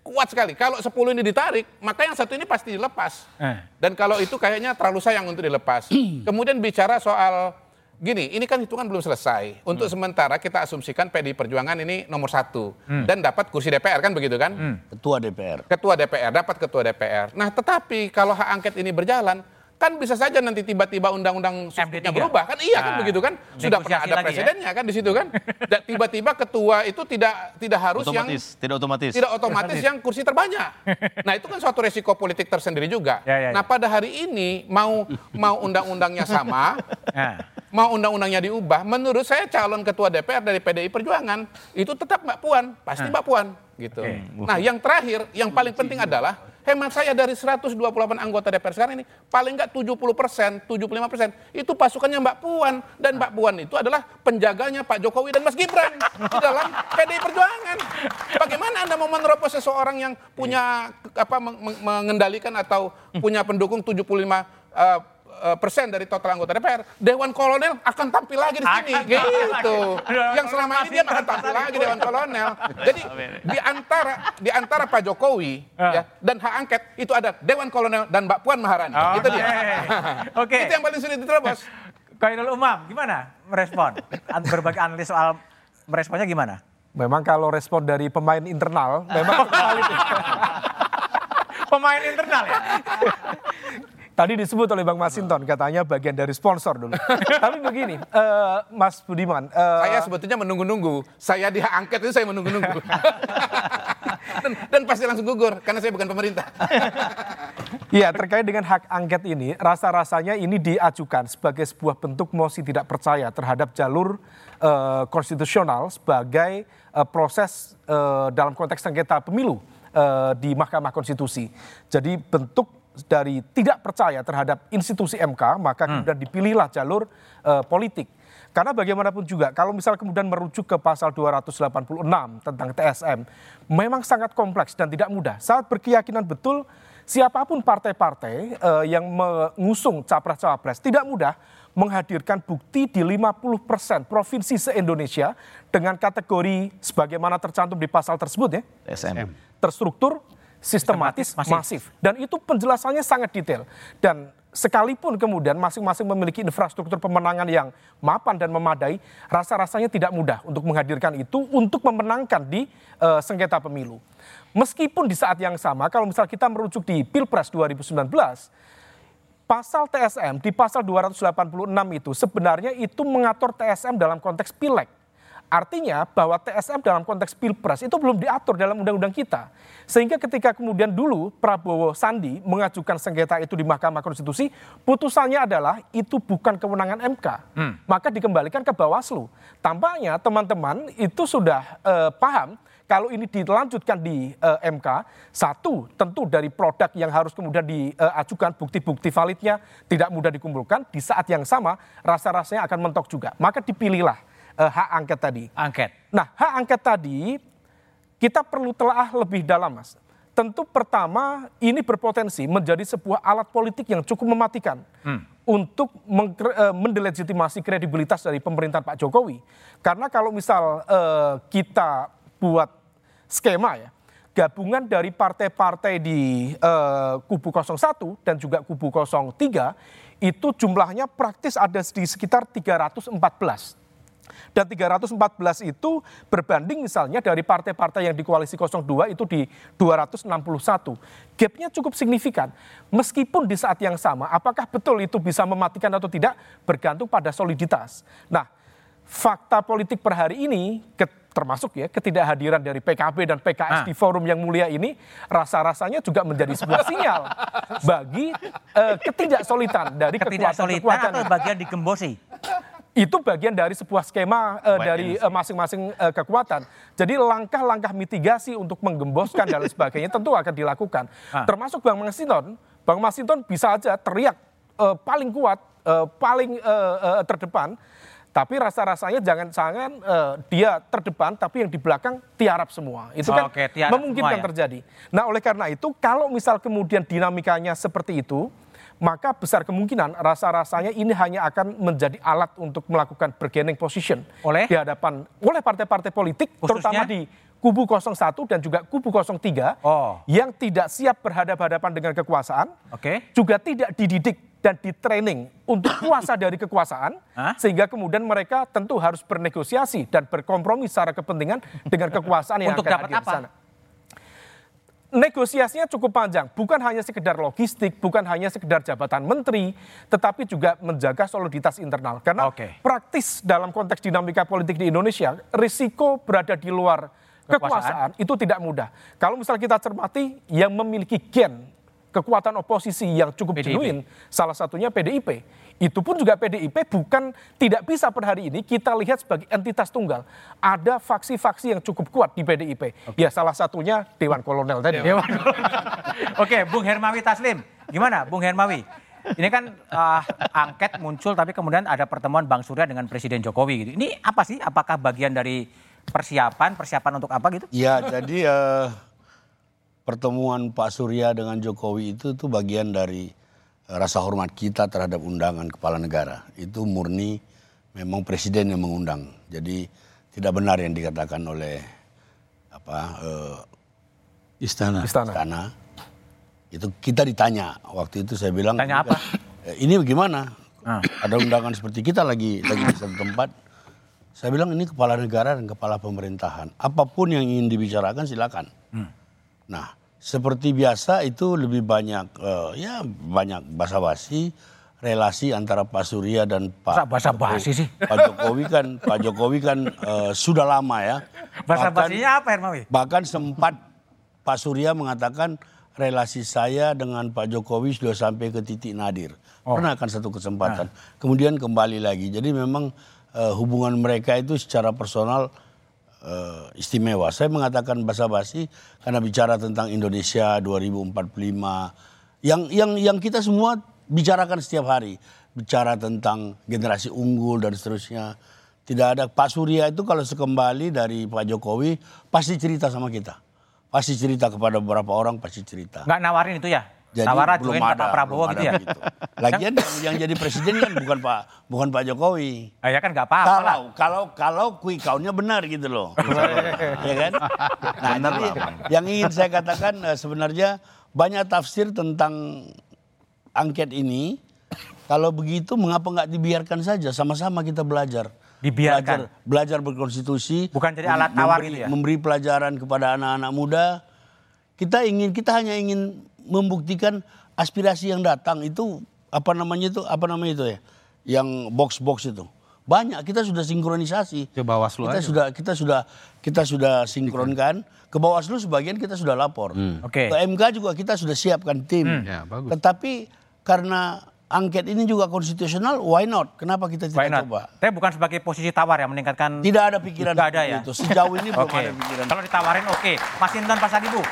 kuat sekali. Kalau 10 ini ditarik, maka yang satu ini pasti dilepas. Eh. Dan kalau itu kayaknya terlalu sayang untuk dilepas. [CLEARS THROAT] Kemudian bicara soal gini, ini kan hitungan belum selesai. Untuk sementara kita asumsikan PDI Perjuangan ini nomor satu dan dapat kursi DPR kan begitu kan? Ketua DPR. Ketua DPR dapat ketua DPR. Nah, tetapi kalau hak angket ini berjalan kan bisa saja nanti tiba-tiba undang-undang substitusinya MD3. berubah kan iya kan Nah, begitu kan sudah pernah ada ya. presidennya kan di situ kan Dan tiba-tiba ketua itu tidak tidak harus yang Otomatis, tidak otomatis. tidak otomatis yang kursi terbanyak. [LAUGHS] Nah itu kan suatu resiko politik tersendiri juga. Ya, ya, ya. Nah pada hari ini mau mau undang-undangnya sama, [LAUGHS] Nah. mau undang-undangnya diubah, menurut saya calon ketua DPR dari PDI Perjuangan itu tetap Mbak Puan, pasti Mbak Puan gitu. Nah yang terakhir, yang paling penting adalah hemat saya dari 128 anggota DPR sekarang ini paling nggak 70 persen, 75 persen itu pasukannya Mbak Puan dan Mbak Puan itu adalah penjaganya Pak Jokowi dan Mas Gibran di dalam PDI Perjuangan. Bagaimana anda mau menerobos seseorang yang punya apa meng- meng- mengendalikan atau punya pendukung 75 eh, eh, persen dari total anggota DPR, Dewan Kolonel akan tampil lagi di sini, Akan gitu. lagi. Yang selama ini dia akan tampil lagi Dewan Kolonel. Jadi di antara di antara Pak Jokowi ya dan hak angket itu ada Dewan Kolonel dan Mbak Puan Maharani. Itu dia. [LAUGHS] Oke. Itu yang paling sulit diterobos. Kairul Umam, gimana merespon? Berbagai analis soal meresponnya gimana? Memang kalau respon dari pemain internal, memang. [LAUGHS] Pemain internal ya? Tadi disebut oleh Bang Masinton katanya bagian dari sponsor dulu. [LAUGHS] Tapi begini, eh, Mas Budiman, eh, Saya sebetulnya menunggu-nunggu. Saya di hak angket itu saya menunggu-nunggu. [LAUGHS] dan, dan pasti langsung gugur karena saya bukan pemerintah. [LAUGHS] Iya, terkait dengan hak angket ini, rasa-rasanya ini diajukan sebagai sebuah bentuk mosi tidak percaya terhadap jalur eh, konstitusional sebagai eh, proses eh, dalam konteks sengketa pemilu di Mahkamah Konstitusi. Jadi bentuk dari tidak percaya terhadap institusi MK, maka kemudian dipilihlah jalur eh, politik. Karena bagaimanapun juga, kalau misal kemudian merujuk ke pasal 286 tentang TSM, memang sangat kompleks dan tidak mudah. Saat berkeyakinan betul, siapa pun partai-partai eh, yang mengusung capres-cawapres tidak mudah menghadirkan bukti di 50% provinsi se-Indonesia dengan kategori sebagaimana tercantum di pasal tersebut ya, SM. terstruktur, sistematis, Sistematis, masif. masif. Dan itu penjelasannya sangat detail. Dan sekalipun kemudian masing-masing memiliki infrastruktur pemenangan yang mapan dan memadai, rasa-rasanya tidak mudah untuk menghadirkan itu untuk memenangkan di eh, sengketa pemilu. Meskipun di saat yang sama, kalau misal kita merujuk di Pilpres 2019, pasal TSM di pasal 286 itu sebenarnya itu mengatur TSM dalam konteks pileg. Artinya bahwa TSM dalam konteks pilpres itu belum diatur dalam undang-undang kita. Sehingga ketika kemudian dulu Prabowo Sandi mengajukan sengketa itu di Mahkamah Konstitusi, putusannya adalah itu bukan kewenangan MK. Maka dikembalikan ke Bawaslu. Tampaknya teman-teman itu sudah eh, paham kalau ini dilanjutkan di eh, MK, satu tentu dari produk yang harus kemudian diajukan bukti-bukti validnya tidak mudah dikumpulkan. Di saat yang sama rasa-rasanya akan mentok juga. Maka dipilihlah eh, hak angket tadi. Angket. Nah, hak angket tadi kita perlu telaah lebih dalam, Mas. Tentu pertama ini berpotensi menjadi sebuah alat politik yang cukup mematikan untuk mengkre- eh, mendelegitimasi kredibilitas dari pemerintahan Pak Jokowi. Karena kalau misal eh, kita buat skema ya, gabungan dari partai-partai di eh, kubu 01 dan juga kubu 03 itu jumlahnya praktis ada di sekitar 314. Dan 314 itu berbanding misalnya dari partai-partai yang di koalisi 02 itu di 261. Gapnya cukup signifikan. Meskipun di saat yang sama, apakah betul itu bisa mematikan atau tidak bergantung pada soliditas. Nah, fakta politik per hari ini termasuk ya ketidakhadiran dari PKB dan PKS Ah. di forum yang mulia ini rasa-rasanya juga menjadi sebuah sinyal bagi eh, ketidaksolidan dari Ketidaksolidan atau bagian digembosi? Itu bagian dari sebuah skema eh, dari eh, masing-masing eh, kekuatan. Jadi langkah-langkah mitigasi untuk menggemboskan dan sebagainya tentu akan dilakukan. Ah. Termasuk Bang Masinton, Bang Masinton bisa aja teriak eh, paling kuat, eh, paling eh, eh, terdepan, tapi rasa-rasanya jangan-jangan eh, dia terdepan, tapi yang di belakang tiarap semua. Itu kan Oke, memungkinkan semua ya. terjadi. Nah, oleh karena itu, kalau misal kemudian dinamikanya seperti itu, maka besar kemungkinan rasa-rasanya ini hanya akan menjadi alat untuk melakukan bargaining position Oleh? di hadapan oleh partai-partai politik, Khususnya? terutama di kubu 01 dan juga kubu 03 Oh. yang tidak siap berhadapan-hadapan dengan kekuasaan, Oke. juga tidak dididik dan ditraining untuk [COUGHS] puasa dari kekuasaan, Hah? sehingga kemudian mereka tentu harus bernegosiasi dan berkompromi secara kepentingan dengan [COUGHS] kekuasaan yang Untuk akan dapat di apa? sana negosiasinya cukup panjang, bukan hanya sekedar logistik, bukan hanya sekedar jabatan menteri, tetapi juga menjaga soliditas internal. Karena Oke. praktis dalam konteks dinamika politik di Indonesia, risiko berada di luar kekuasaan, itu tidak mudah. Kalau misalnya kita cermati yang memiliki gen kekuatan oposisi yang cukup PDIP. genuine, salah satunya PDIP. Itu pun juga PDIP bukan tidak bisa per hari ini kita lihat sebagai entitas tunggal. Ada faksi-faksi yang cukup kuat di PDIP. Ya salah satunya Dewan Kolonel tadi. Dewan. [LAUGHS] Oke, Bung Hermawi Taslim, gimana Bung Hermawi? Ini kan ah, angket muncul tapi kemudian ada pertemuan Bang Surya dengan Presiden Jokowi gitu. Ini apa sih? Apakah bagian dari persiapan, persiapan untuk apa gitu? Ya, jadi eh, pertemuan Pak Surya dengan Jokowi itu tuh bagian dari rasa hormat kita terhadap undangan kepala negara. Itu murni memang presiden yang mengundang. Jadi tidak benar yang dikatakan oleh apa eh, Istana. Istana. istana. Itu kita ditanya waktu itu saya bilang. Tanya apa? "Eh, Ini bagaimana? Ah. Ada undangan seperti kita lagi lagi di satu tempat. Saya bilang ini kepala negara dan kepala pemerintahan. Apa pun yang ingin dibicarakan silakan. Nah, seperti biasa itu lebih banyak eh, ya banyak basa-basi relasi antara Pak Surya dan Pak Masa basa-basi sih? Pak Jokowi kan Pak Jokowi kan eh, sudah lama ya. Bahasa Bahkan- basinya apa Hermawi? Bahkan sempat Pak Surya mengatakan relasi saya dengan Pak Jokowi sudah sampai ke titik nadir. Pernah kan satu kesempatan. Kemudian kembali lagi. Jadi memang eh, hubungan mereka itu secara personal eh, istimewa. Saya mengatakan basa-basi karena bicara tentang Indonesia 2045 yang yang yang kita semua bicarakan setiap hari. Bicara tentang generasi unggul dan seterusnya. Tidak ada Pak Surya itu kalau sekembali dari Pak Jokowi pasti cerita sama kita. Pasti cerita kepada beberapa orang pasti cerita. Nggak nawarin itu ya? Jadi Tawaran belum ada, Pak Prabowo belum gitu ya? begitu. Lagian yang, yang jadi presiden kan bukan Pak bukan Pak Jokowi. Ah, ya kan nggak apa-apa lah. Kalau kalau kalau quick count-nya benar gitu loh. [LAUGHS] ya kan? Nah, jadi yang ingin saya katakan eh, sebenarnya banyak tafsir tentang angket ini. Kalau begitu mengapa nggak dibiarkan saja sama-sama kita belajar. Dibiarkan. Belajar, belajar berkonstitusi. Bukan jadi alat tawar memberi, gitu ya? Memberi pelajaran kepada anak-anak muda. Kita ingin kita hanya ingin membuktikan aspirasi yang datang itu apa namanya itu apa namanya itu ya yang box box itu banyak kita sudah sinkronisasi Ke Bawaslu kita aja. sudah kita sudah kita sudah sinkronkan ke Bawaslu sebagian kita sudah lapor Oke. ke MK juga kita sudah siapkan tim Ya, bagus. tetapi karena angket ini juga konstitusional why not kenapa kita Why tidak not? coba Tapi bukan sebagai posisi tawar yang meningkatkan tidak ada pikiran Nggak ada ya? itu sejauh ini [LAUGHS] belum Oke. ada pikiran Kalau ditawarin oke. Mas Intan Pak Sadibu.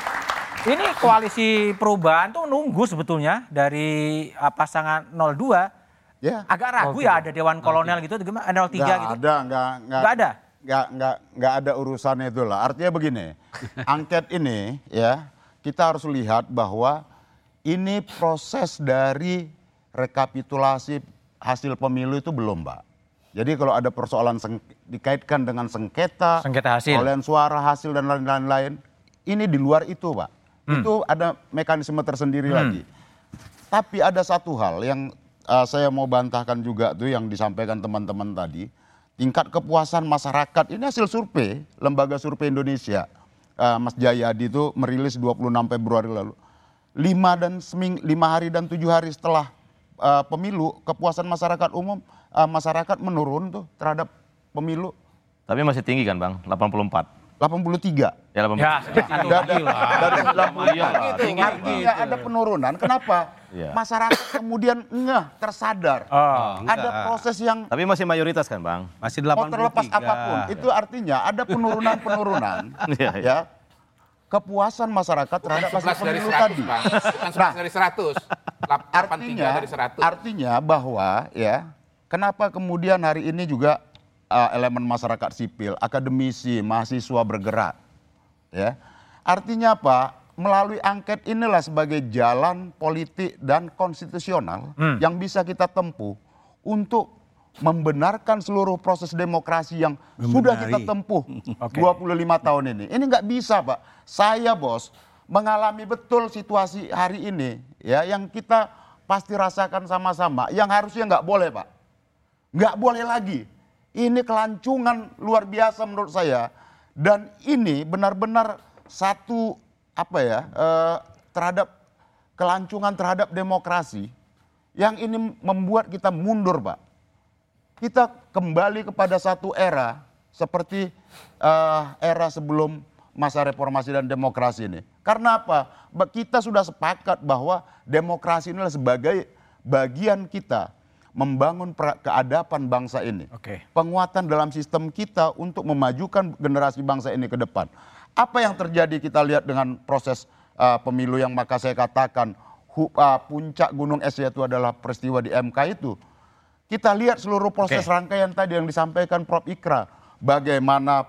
Ini koalisi perubahan tuh nunggu sebetulnya dari uh, pasangan 02 Ya. Agak ragu ya ada Dewan Kolonel gitu, gimana? 03 Nggak gitu. ada, nggak, nggak, Nggak ada? Nggak, nggak, nggak ada urusannya itu lah. Artinya begini, [LAUGHS] angket ini ya kita harus lihat bahwa ini proses dari rekapitulasi hasil pemilu itu belum, Mbak. Jadi kalau ada persoalan seng- dikaitkan dengan sengketa, Sengketa hasil. perolehan suara hasil dan lain-lain, ini di luar itu, Pak. Hmm. Itu ada mekanisme tersendiri lagi. Tapi ada satu hal yang uh, saya mau bantahkan juga tuh yang disampaikan teman-teman tadi. Tingkat kepuasan masyarakat, ini hasil survei, Lembaga Survei Indonesia. Uh, Mas Jayadi itu merilis 26 Februari lalu. Lima, dan seming, lima hari dan tujuh hari setelah uh, pemilu, kepuasan masyarakat umum, uh, masyarakat menurun tuh terhadap pemilu Tapi masih tinggi kan Bang, 84. 83. Ya 83. Ya. Dari, dari 90 Iya lah, tinggi. Artinya ada penurunan. Kenapa? Iya. Masyarakat kemudian ngeh, tersadar. Oh. ada proses yang Tapi masih mayoritas kan Bang? Masih mau 83. terlepas apa pun. Itu artinya ada penurunan-penurunan. [LAUGHS] Iya. ya. Kepuasan masyarakat terhadap hasil 11 dari pemilu 100, tadi. Bang. Bukan 11 Nah, dari 100. Lap- 83 artinya dari 100. artinya bahwa ya kenapa kemudian hari ini juga uh, elemen masyarakat sipil akademisi mahasiswa bergerak ya artinya apa melalui angket inilah sebagai jalan politik dan konstitusional yang bisa kita tempuh untuk membenarkan seluruh proses demokrasi yang sudah kita tempuh 25 tahun ini. Ini nggak bisa, Pak. Saya, Bos, mengalami betul situasi hari ini ya yang kita pasti rasakan sama-sama. Yang harusnya nggak boleh, Pak. Nggak boleh lagi. Ini kelanculgan luar biasa menurut saya. Dan ini benar-benar satu apa ya eh, terhadap kelanculgan terhadap demokrasi yang ini membuat kita mundur, Pak kita kembali kepada satu era seperti eh, era sebelum masa reformasi dan demokrasi ini. Karena apa? Kita sudah sepakat bahwa demokrasi inilah sebagai bagian kita membangun keadapan bangsa ini. Oke. Penguatan dalam sistem kita untuk memajukan generasi bangsa ini ke depan. Apa yang terjadi kita lihat dengan proses eh, pemilu yang maka saya katakan hu- eh, puncak gunung es itu adalah peristiwa di MK itu. Kita lihat seluruh proses Oke. rangkaian tadi yang disampaikan Prof. Ikra. Bagaimana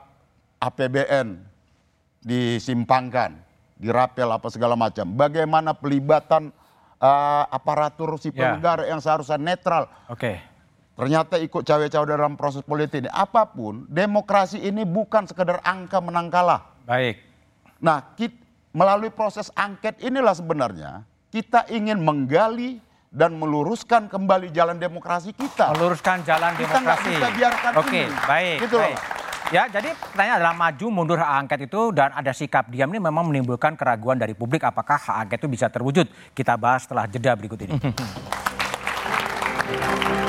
APBN disimpangkan, dirapel apa segala macam. Bagaimana pelibatan eh, aparatur sipil Ya. negara yang seharusnya netral. Oke. Ternyata ikut cawe-cawe dalam proses politik ini. Apa pun, demokrasi ini bukan sekedar angka menang kalah. Baik. Nah, kit- melalui proses angket inilah sebenarnya kita ingin menggali dan meluruskan kembali jalan demokrasi kita. Meluruskan jalan Kita demokrasi. bisa biarkan Oke, ini. baik. Gitu loh. Ya, jadi pertanyaan adalah maju mundur hak angket itu dan ada sikap diam ini memang menimbulkan keraguan dari publik apakah hak angket itu bisa terwujud. Kita bahas setelah jeda berikut ini. [LAUGHS]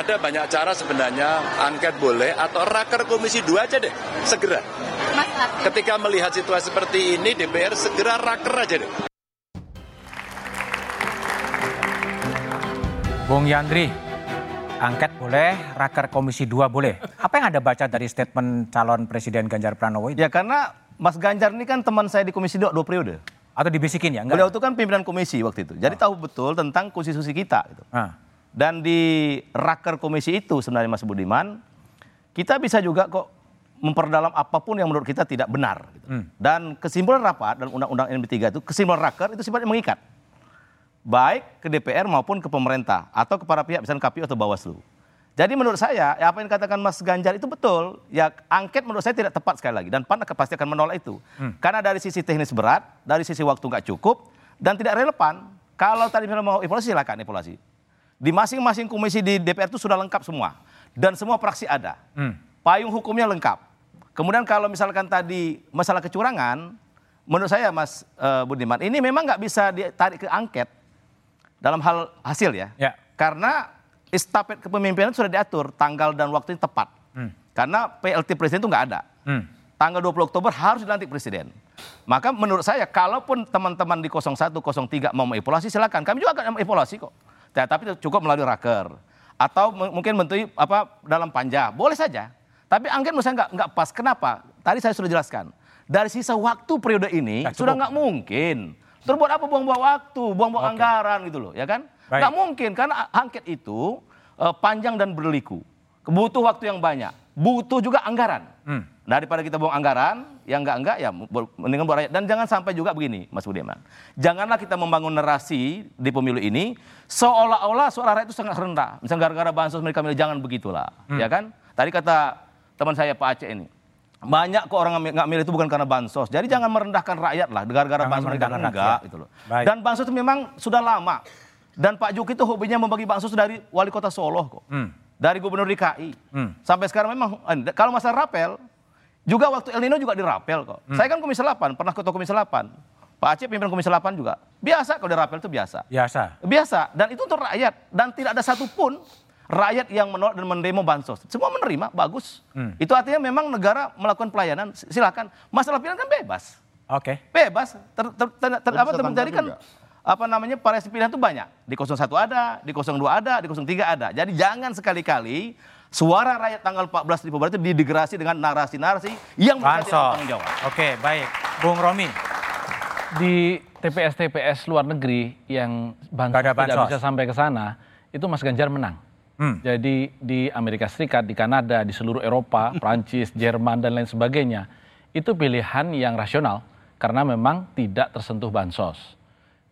ada banyak cara sebenarnya angket boleh atau raker komisi 2 aja deh, segera. Ketika melihat situasi seperti ini DPR segera raker aja deh. Bung Yandri, angket boleh, raker komisi 2 boleh. Apa yang Anda baca dari statement calon Presiden Ganjar Pranowo itu? Ya karena Mas Ganjar ini kan teman saya di Komisi 2 dua periode. Atau dibisikin ya? Enggak. Beliau itu kan pimpinan komisi waktu itu. Jadi tahu betul tentang konstitusi kita. Gitu. Ah. Dan di raker komisi itu sebenarnya Mas Budiman, kita bisa juga kok memperdalam apa pun yang menurut kita tidak benar. gitu. Dan kesimpulan rapat dan undang-undang NB3 itu, kesimpulan raker itu sifatnya mengikat. Baik ke DPR maupun ke pemerintah atau kepada pihak misalnya KPU atau Bawaslu. Jadi menurut saya, ya apa yang dikatakan Mas Ganjar itu betul. Ya angket menurut saya tidak tepat sekali lagi. Dan PAN akan- pasti akan menolak itu. Karena dari sisi teknis berat, dari sisi waktu nggak cukup, dan tidak relevan. Kalau tadi misalnya mau evaluasi, silakan evaluasi. Di masing-masing komisi di DPR itu sudah lengkap semua. Dan semua praksi ada. Payung hukumnya lengkap. Kemudian kalau misalkan tadi masalah kecurangan, menurut saya Mas eh, Budiman, ini memang nggak bisa ditarik ke angket dalam hal hasil ya. Ya. Karena estafet kepemimpinan sudah diatur tanggal dan waktu yang tepat. Karena PLT presiden itu nggak ada. Hmm. Tanggal 20 Oktober harus dilantik presiden. Maka menurut saya kalaupun teman-teman di 01, 03 mau mengevaluasi silakan. Kami juga akan mengevaluasi kok. Ya, tapi cukup melalui raker atau mungkin menteri apa dalam panja. Boleh saja. Tapi angket menurut saya nggak nggak pas. Kenapa? Tadi saya sudah jelaskan. Dari sisa waktu periode ini Nggak sudah nggak mungkin. Terus buat apa buang-buang waktu, buang-buang Oke. anggaran gitu loh, ya kan? Nggak mungkin karena angket itu eh, panjang dan berliku. Butuh waktu yang banyak, butuh juga anggaran. Hmm. Daripada kita buang anggaran, yang enggak-enggak ya bu- mendingan buat rakyat. Dan jangan sampai juga begini, Mas Budiman. Janganlah kita membangun narasi di pemilu ini seolah-olah suara rakyat itu sangat rendah. Misalnya gara-gara bansos mereka milih, jangan begitulah. Ya kan? Tadi kata teman saya Pak Aceh ini, banyak kok orang nggak mi- nggak milih itu bukan karena bansos. Jadi jangan merendahkan rakyat lah, gara-gara bansos mereka enggak rakyat. gitu loh. Baik. Dan bansos itu memang sudah lama. Dan Pak Juki itu hobinya membagi bansos dari wali kota Solo kok. Dari gubernur DKI. Sampai sekarang memang, eh, kalau masalah rapel, juga waktu El Nino juga dirapel kok. Saya kan Komisi 8, pernah ketua Komisi 8. Pak Aceh pimpinan Komisi 8 juga. Biasa kalau dirapel itu biasa. Biasa. Biasa. Dan itu untuk rakyat. Dan tidak ada satupun rakyat yang menolak dan mendemo bansos. Semua menerima, bagus. Itu artinya memang negara melakukan pelayanan, silakan. Masalah pilihan kan bebas Oke. bebas ter, ter, ter, ter- Bisa apa terjadi kan apa namanya variasi pilihan itu banyak di 01 ada di 02 ada di 03 ada jadi jangan sekali-kali suara rakyat tanggal 14 di Februari itu didegrasi dengan narasi-narasi yang Bansos. tanggung jawab Oke, baik. Bung Romi. di TPS-TPS luar negeri yang bansos tidak bansos. bisa sampai ke sana, itu Mas Ganjar menang. Hmm. Jadi di Amerika Serikat, di Kanada, di seluruh Eropa, [LAUGHS] Prancis, Jerman dan lain sebagainya, itu pilihan yang rasional karena memang tidak tersentuh bansos.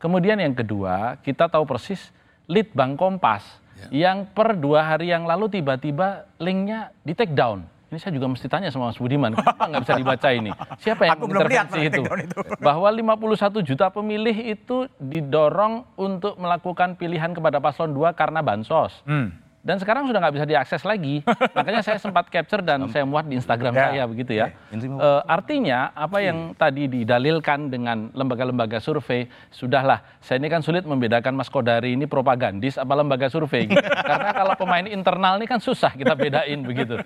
Kemudian yang kedua, kita tahu persis lead Bank Kompas yang per dua hari yang lalu tiba-tiba linknya di take down. Ini saya juga mesti tanya sama Mas Budiman, kenapa nggak bisa dibaca ini? Siapa yang Aku mana itu? itu. [LAUGHS] Bahwa 51 juta pemilih itu didorong untuk melakukan pilihan kepada paslon 2 karena bansos. Hmm. Dan sekarang sudah nggak bisa diakses lagi. [LAUGHS] Makanya saya sempat capture dan saya muat di Instagram Ya. saya begitu ya. Eh, artinya apa yang tadi didalilkan dengan lembaga-lembaga survei, sudahlah. Saya ini kan sulit membedakan Mas Kodari ini propagandis apa lembaga survei. gitu. [LAUGHS] Karena kalau pemain internal ini kan susah kita bedain begitu.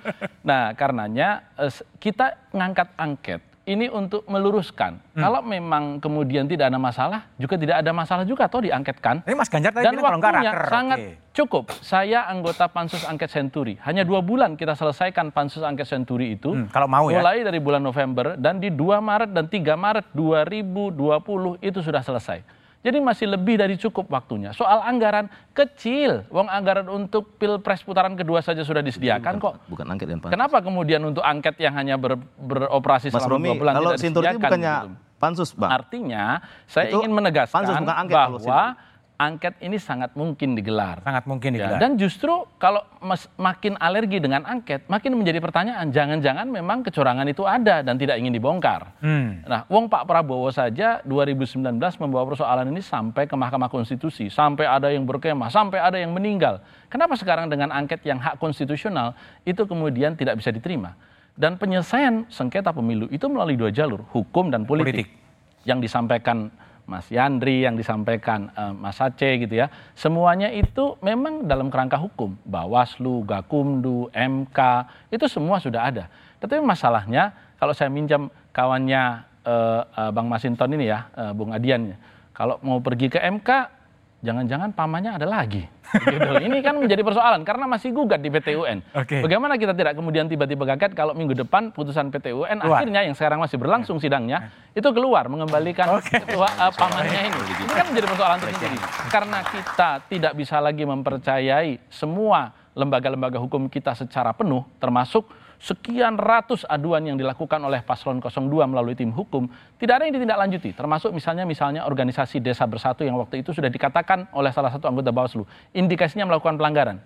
Nah karenanya eh, kita ngangkat angket ini untuk meluruskan. Kalau memang kemudian tidak ada masalah, juga tidak ada masalah juga atau diangketkan. Ini Mas Ganjar tadi Dan bilang waktunya raker, sangat oke. cukup. Saya anggota pansus angket Senturi. Hanya dua bulan kita selesaikan pansus angket Senturi itu. Hmm, kalau mau ya. Mulai dari bulan November dan di 2 Maret dan 3 Maret 2020 itu sudah selesai. Jadi masih lebih dari cukup waktunya. Soal anggaran kecil. Wong anggaran untuk pilpres putaran kedua saja sudah disediakan kok. bukan angket dan pansus Kenapa kemudian untuk angket yang hanya ber- beroperasi Mas selama Romi dua bulan kalau tidak disediakan? bukannya gitu? pansus bang Artinya saya Itu ingin menegaskan pansus, bukan angket kalau bahwa angket ini sangat mungkin digelar. Sangat mungkin Ya, digelar. dan justru kalau mas- makin alergi dengan angket, makin menjadi pertanyaan, jangan-jangan memang kecurangan itu ada dan tidak ingin dibongkar. Hmm. Nah, Wong Pak Prabowo saja 2019 membawa persoalan ini sampai ke Mahkamah Konstitusi, sampai ada yang berkemah, sampai ada yang meninggal. Kenapa sekarang dengan angket yang hak konstitusional itu kemudian tidak bisa diterima? Dan penyelesaian sengketa pemilu itu melalui dua jalur, hukum dan politik. Politik. Yang disampaikan Mas Yandri yang disampaikan eh, Mas Aceh gitu ya. Semuanya itu memang dalam kerangka hukum. Bawaslu, Gakumdu, MK, itu semua sudah ada. Tetapi masalahnya kalau saya minjam kawannya eh, eh, Bang Masinton ini ya, eh, Bung Adian, kalau mau pergi ke MK, jangan-jangan pamannya ada lagi. [LAUGHS] Gitu. Ini kan menjadi persoalan karena masih gugat di PT UN. Oke. Bagaimana kita tidak kemudian tiba-tiba kaget kalau minggu depan putusan PT UN Keluar. akhirnya yang sekarang masih berlangsung sidangnya itu keluar mengembalikan ketua eh, pamannya ini. Ini kan menjadi persoalan tersendiri. Karena kita tidak bisa lagi mempercayai semua lembaga-lembaga hukum kita secara penuh termasuk sekian ratus aduan yang dilakukan oleh paslon 02 melalui tim hukum tidak ada yang ditindaklanjuti termasuk misalnya misalnya organisasi desa bersatu yang waktu itu sudah dikatakan oleh salah satu anggota Bawaslu indikasinya melakukan pelanggaran.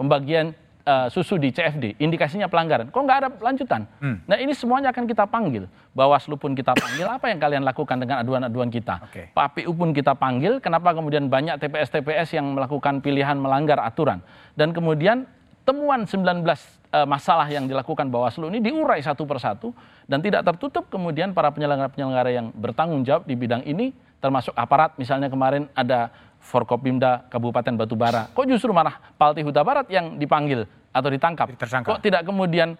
Pembagian eh, susu di CFD indikasinya pelanggaran. Kok nggak ada lanjutan? Nah ini semuanya akan kita panggil. Bawaslu pun kita panggil. Apa yang kalian lakukan dengan aduan-aduan kita? Oke. PAPU pun kita panggil. Kenapa kemudian banyak TPS-TPS yang melakukan pilihan melanggar aturan? Dan kemudian temuan 19 eh, masalah yang dilakukan Bawaslu ini diurai satu persatu dan tidak tertutup kemudian para penyelenggara-penyelenggara yang bertanggung jawab di bidang ini termasuk aparat. Misalnya kemarin ada Forkopimda Kabupaten Batubara. Kok justru malah Palti Huta Barat yang dipanggil atau ditangkap? Tersangka. kok tidak kemudian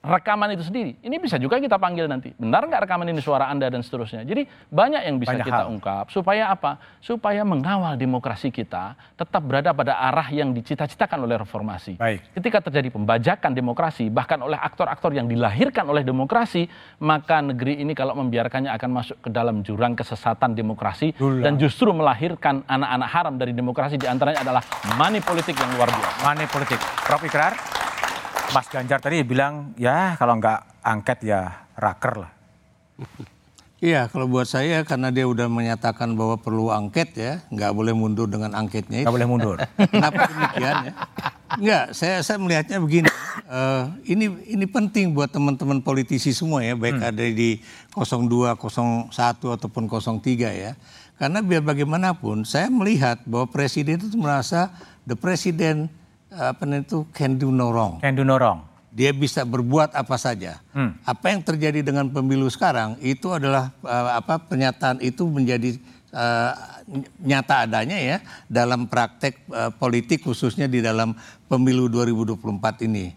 rekaman itu sendiri. Ini bisa juga kita panggil nanti. Benar nggak rekaman ini suara anda dan seterusnya? Jadi banyak yang bisa Banyak kita hal. ungkap. Supaya apa? Supaya mengawal demokrasi kita tetap berada pada arah yang dicita-citakan oleh reformasi. Baik. ketika terjadi pembajakan demokrasi bahkan oleh aktor-aktor yang dilahirkan oleh demokrasi maka negeri ini kalau membiarkannya akan masuk ke dalam jurang kesesatan demokrasi Jurang. dan justru melahirkan anak-anak haram dari demokrasi di antaranya adalah money politik yang luar biasa. Money politik. Prof. Ikrar, Mas Ganjar tadi bilang ya kalau nggak angket ya raker lah. [LAUGHS] Iya, kalau buat saya karena dia udah menyatakan bahwa perlu angket ya, nggak boleh mundur dengan angketnya. Nggak boleh mundur. [LAUGHS] Kenapa demikian ya? Enggak, saya saya melihatnya begini. eh, ini ini penting buat teman-teman politisi semua ya, baik ada di 02, 01 ataupun 03 ya. Karena biar bagaimanapun saya melihat bahwa presiden itu merasa the president apa namanya itu can do no wrong. Can do no wrong. Dia bisa berbuat apa saja. Apa yang terjadi dengan pemilu sekarang itu adalah eh, apa pernyataan itu menjadi eh, nyata adanya ya dalam praktek eh, politik khususnya di dalam pemilu 2024 ini.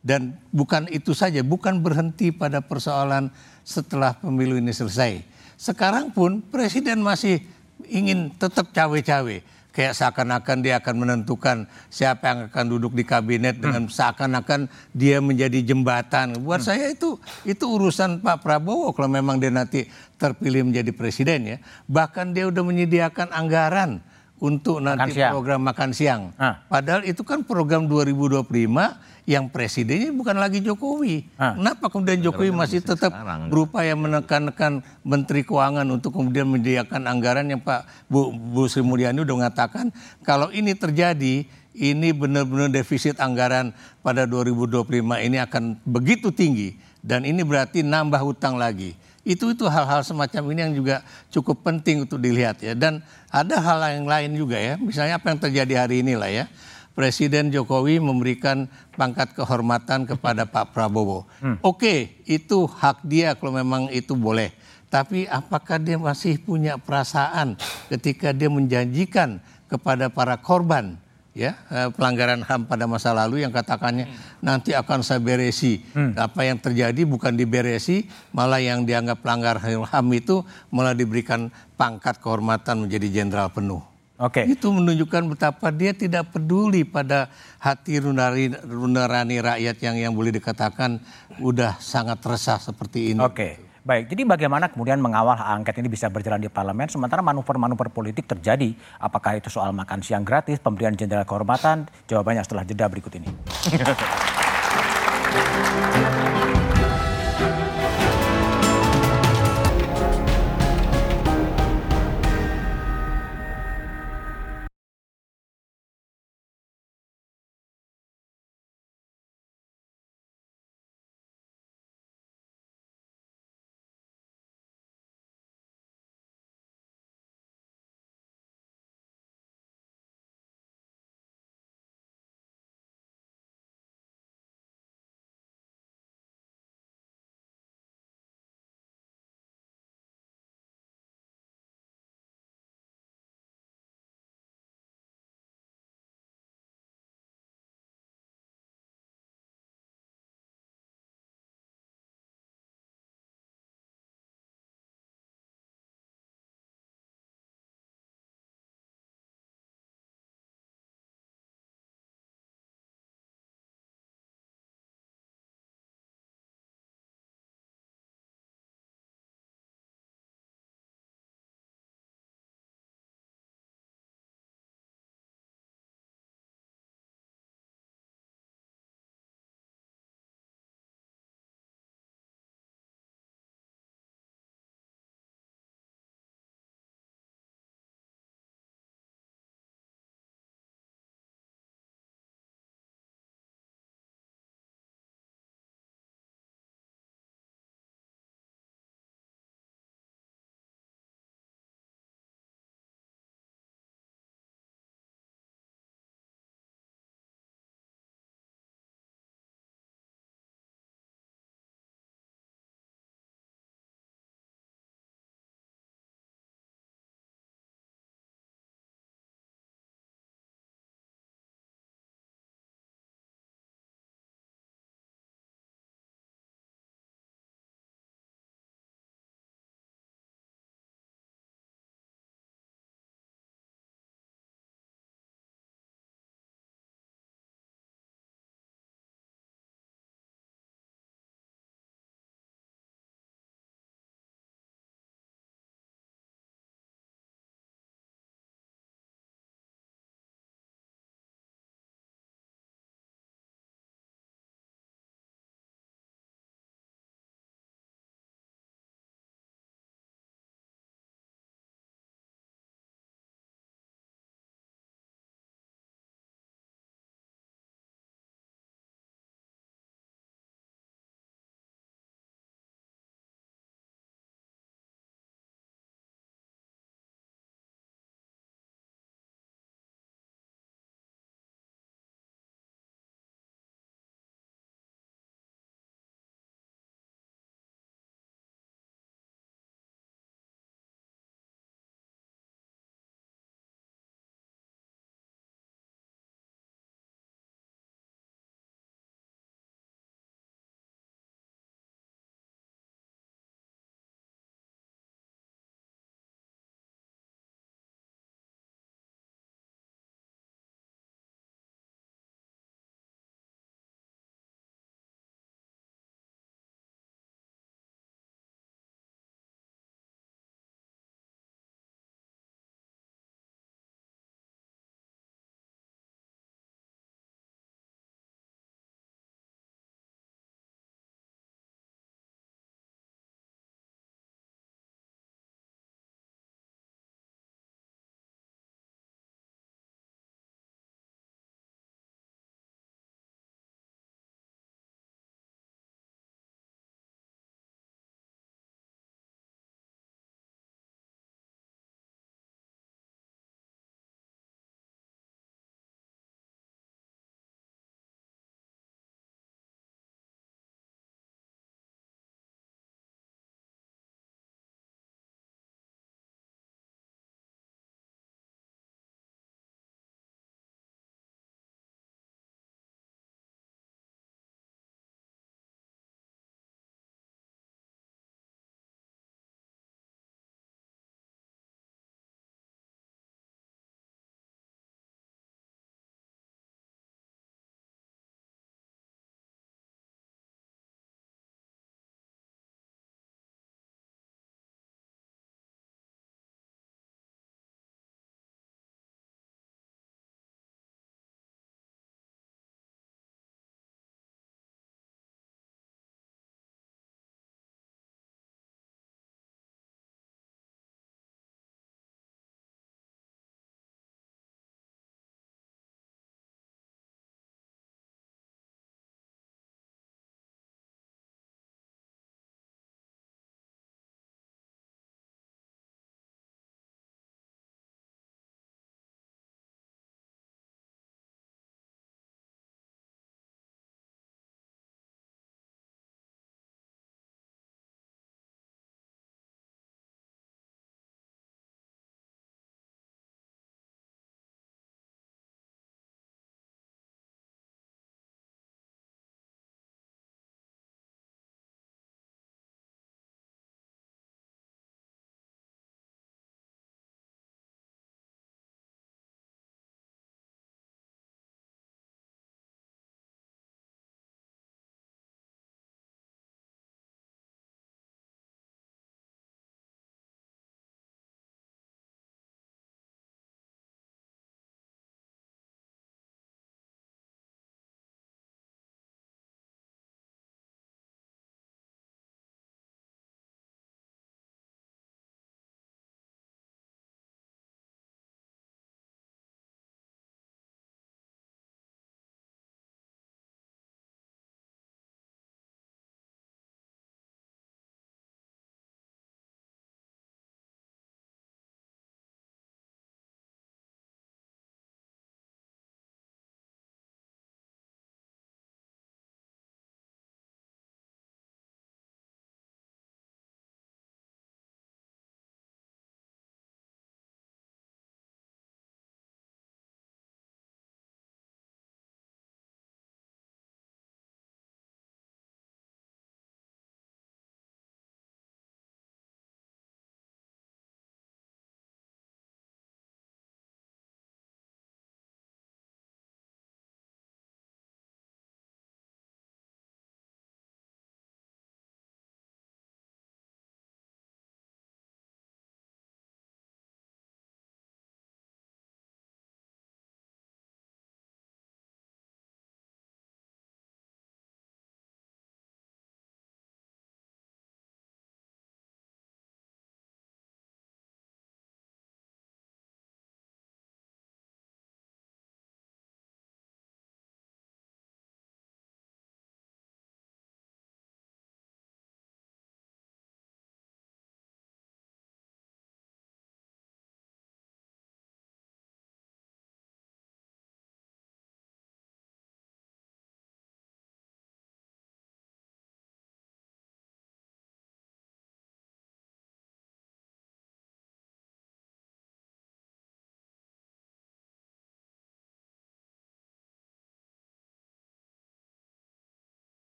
Dan bukan itu saja, bukan berhenti pada persoalan setelah pemilu ini selesai. Sekarang pun presiden masih ingin tetap cawe-cawe kayak seakan-akan dia akan menentukan siapa yang akan duduk di kabinet dengan seakan-akan dia menjadi jembatan. Buat saya itu itu urusan Pak Prabowo kalau memang dia nanti terpilih menjadi presiden ya. Bahkan dia udah menyediakan anggaran untuk nanti siang. program makan siang. Ah. Padahal itu kan program 2025 yang presidennya bukan lagi Jokowi. Ah. Kenapa kemudian Jokowi masih tetap berupaya menekan-nekan Menteri Keuangan untuk kemudian menyediakan anggaran yang Pak Bu, Bu Sri Mulyani udah mengatakan kalau ini terjadi ini benar-benar defisit anggaran pada 2025 ini akan begitu tinggi dan ini berarti nambah hutang lagi. Itu itu hal-hal semacam ini yang juga cukup penting untuk dilihat ya dan ada hal yang lain juga ya. Misalnya apa yang terjadi hari ini lah ya. Presiden Jokowi memberikan pangkat kehormatan kepada Pak Prabowo. Oke, itu hak dia kalau memang itu boleh. Tapi apakah dia masih punya perasaan ketika dia menjanjikan kepada para korban ya eh, pelanggaran HAM pada masa lalu yang katakannya nanti akan saya beresi. Apa yang terjadi bukan diberesi, malah yang dianggap pelanggar HAM itu malah diberikan pangkat kehormatan menjadi jenderal penuh. Oke. Itu menunjukkan betapa dia tidak peduli pada hati nurani, nurani rakyat yang yang boleh dikatakan udah sangat resah seperti ini. Oke. Baik, jadi bagaimana kemudian mengawal hak angket ini bisa berjalan di parlemen sementara manuver-manuver politik terjadi? Apakah itu soal makan siang gratis, pemberian jenderal kehormatan? Jawabannya setelah jeda berikut ini. [LAUGHS]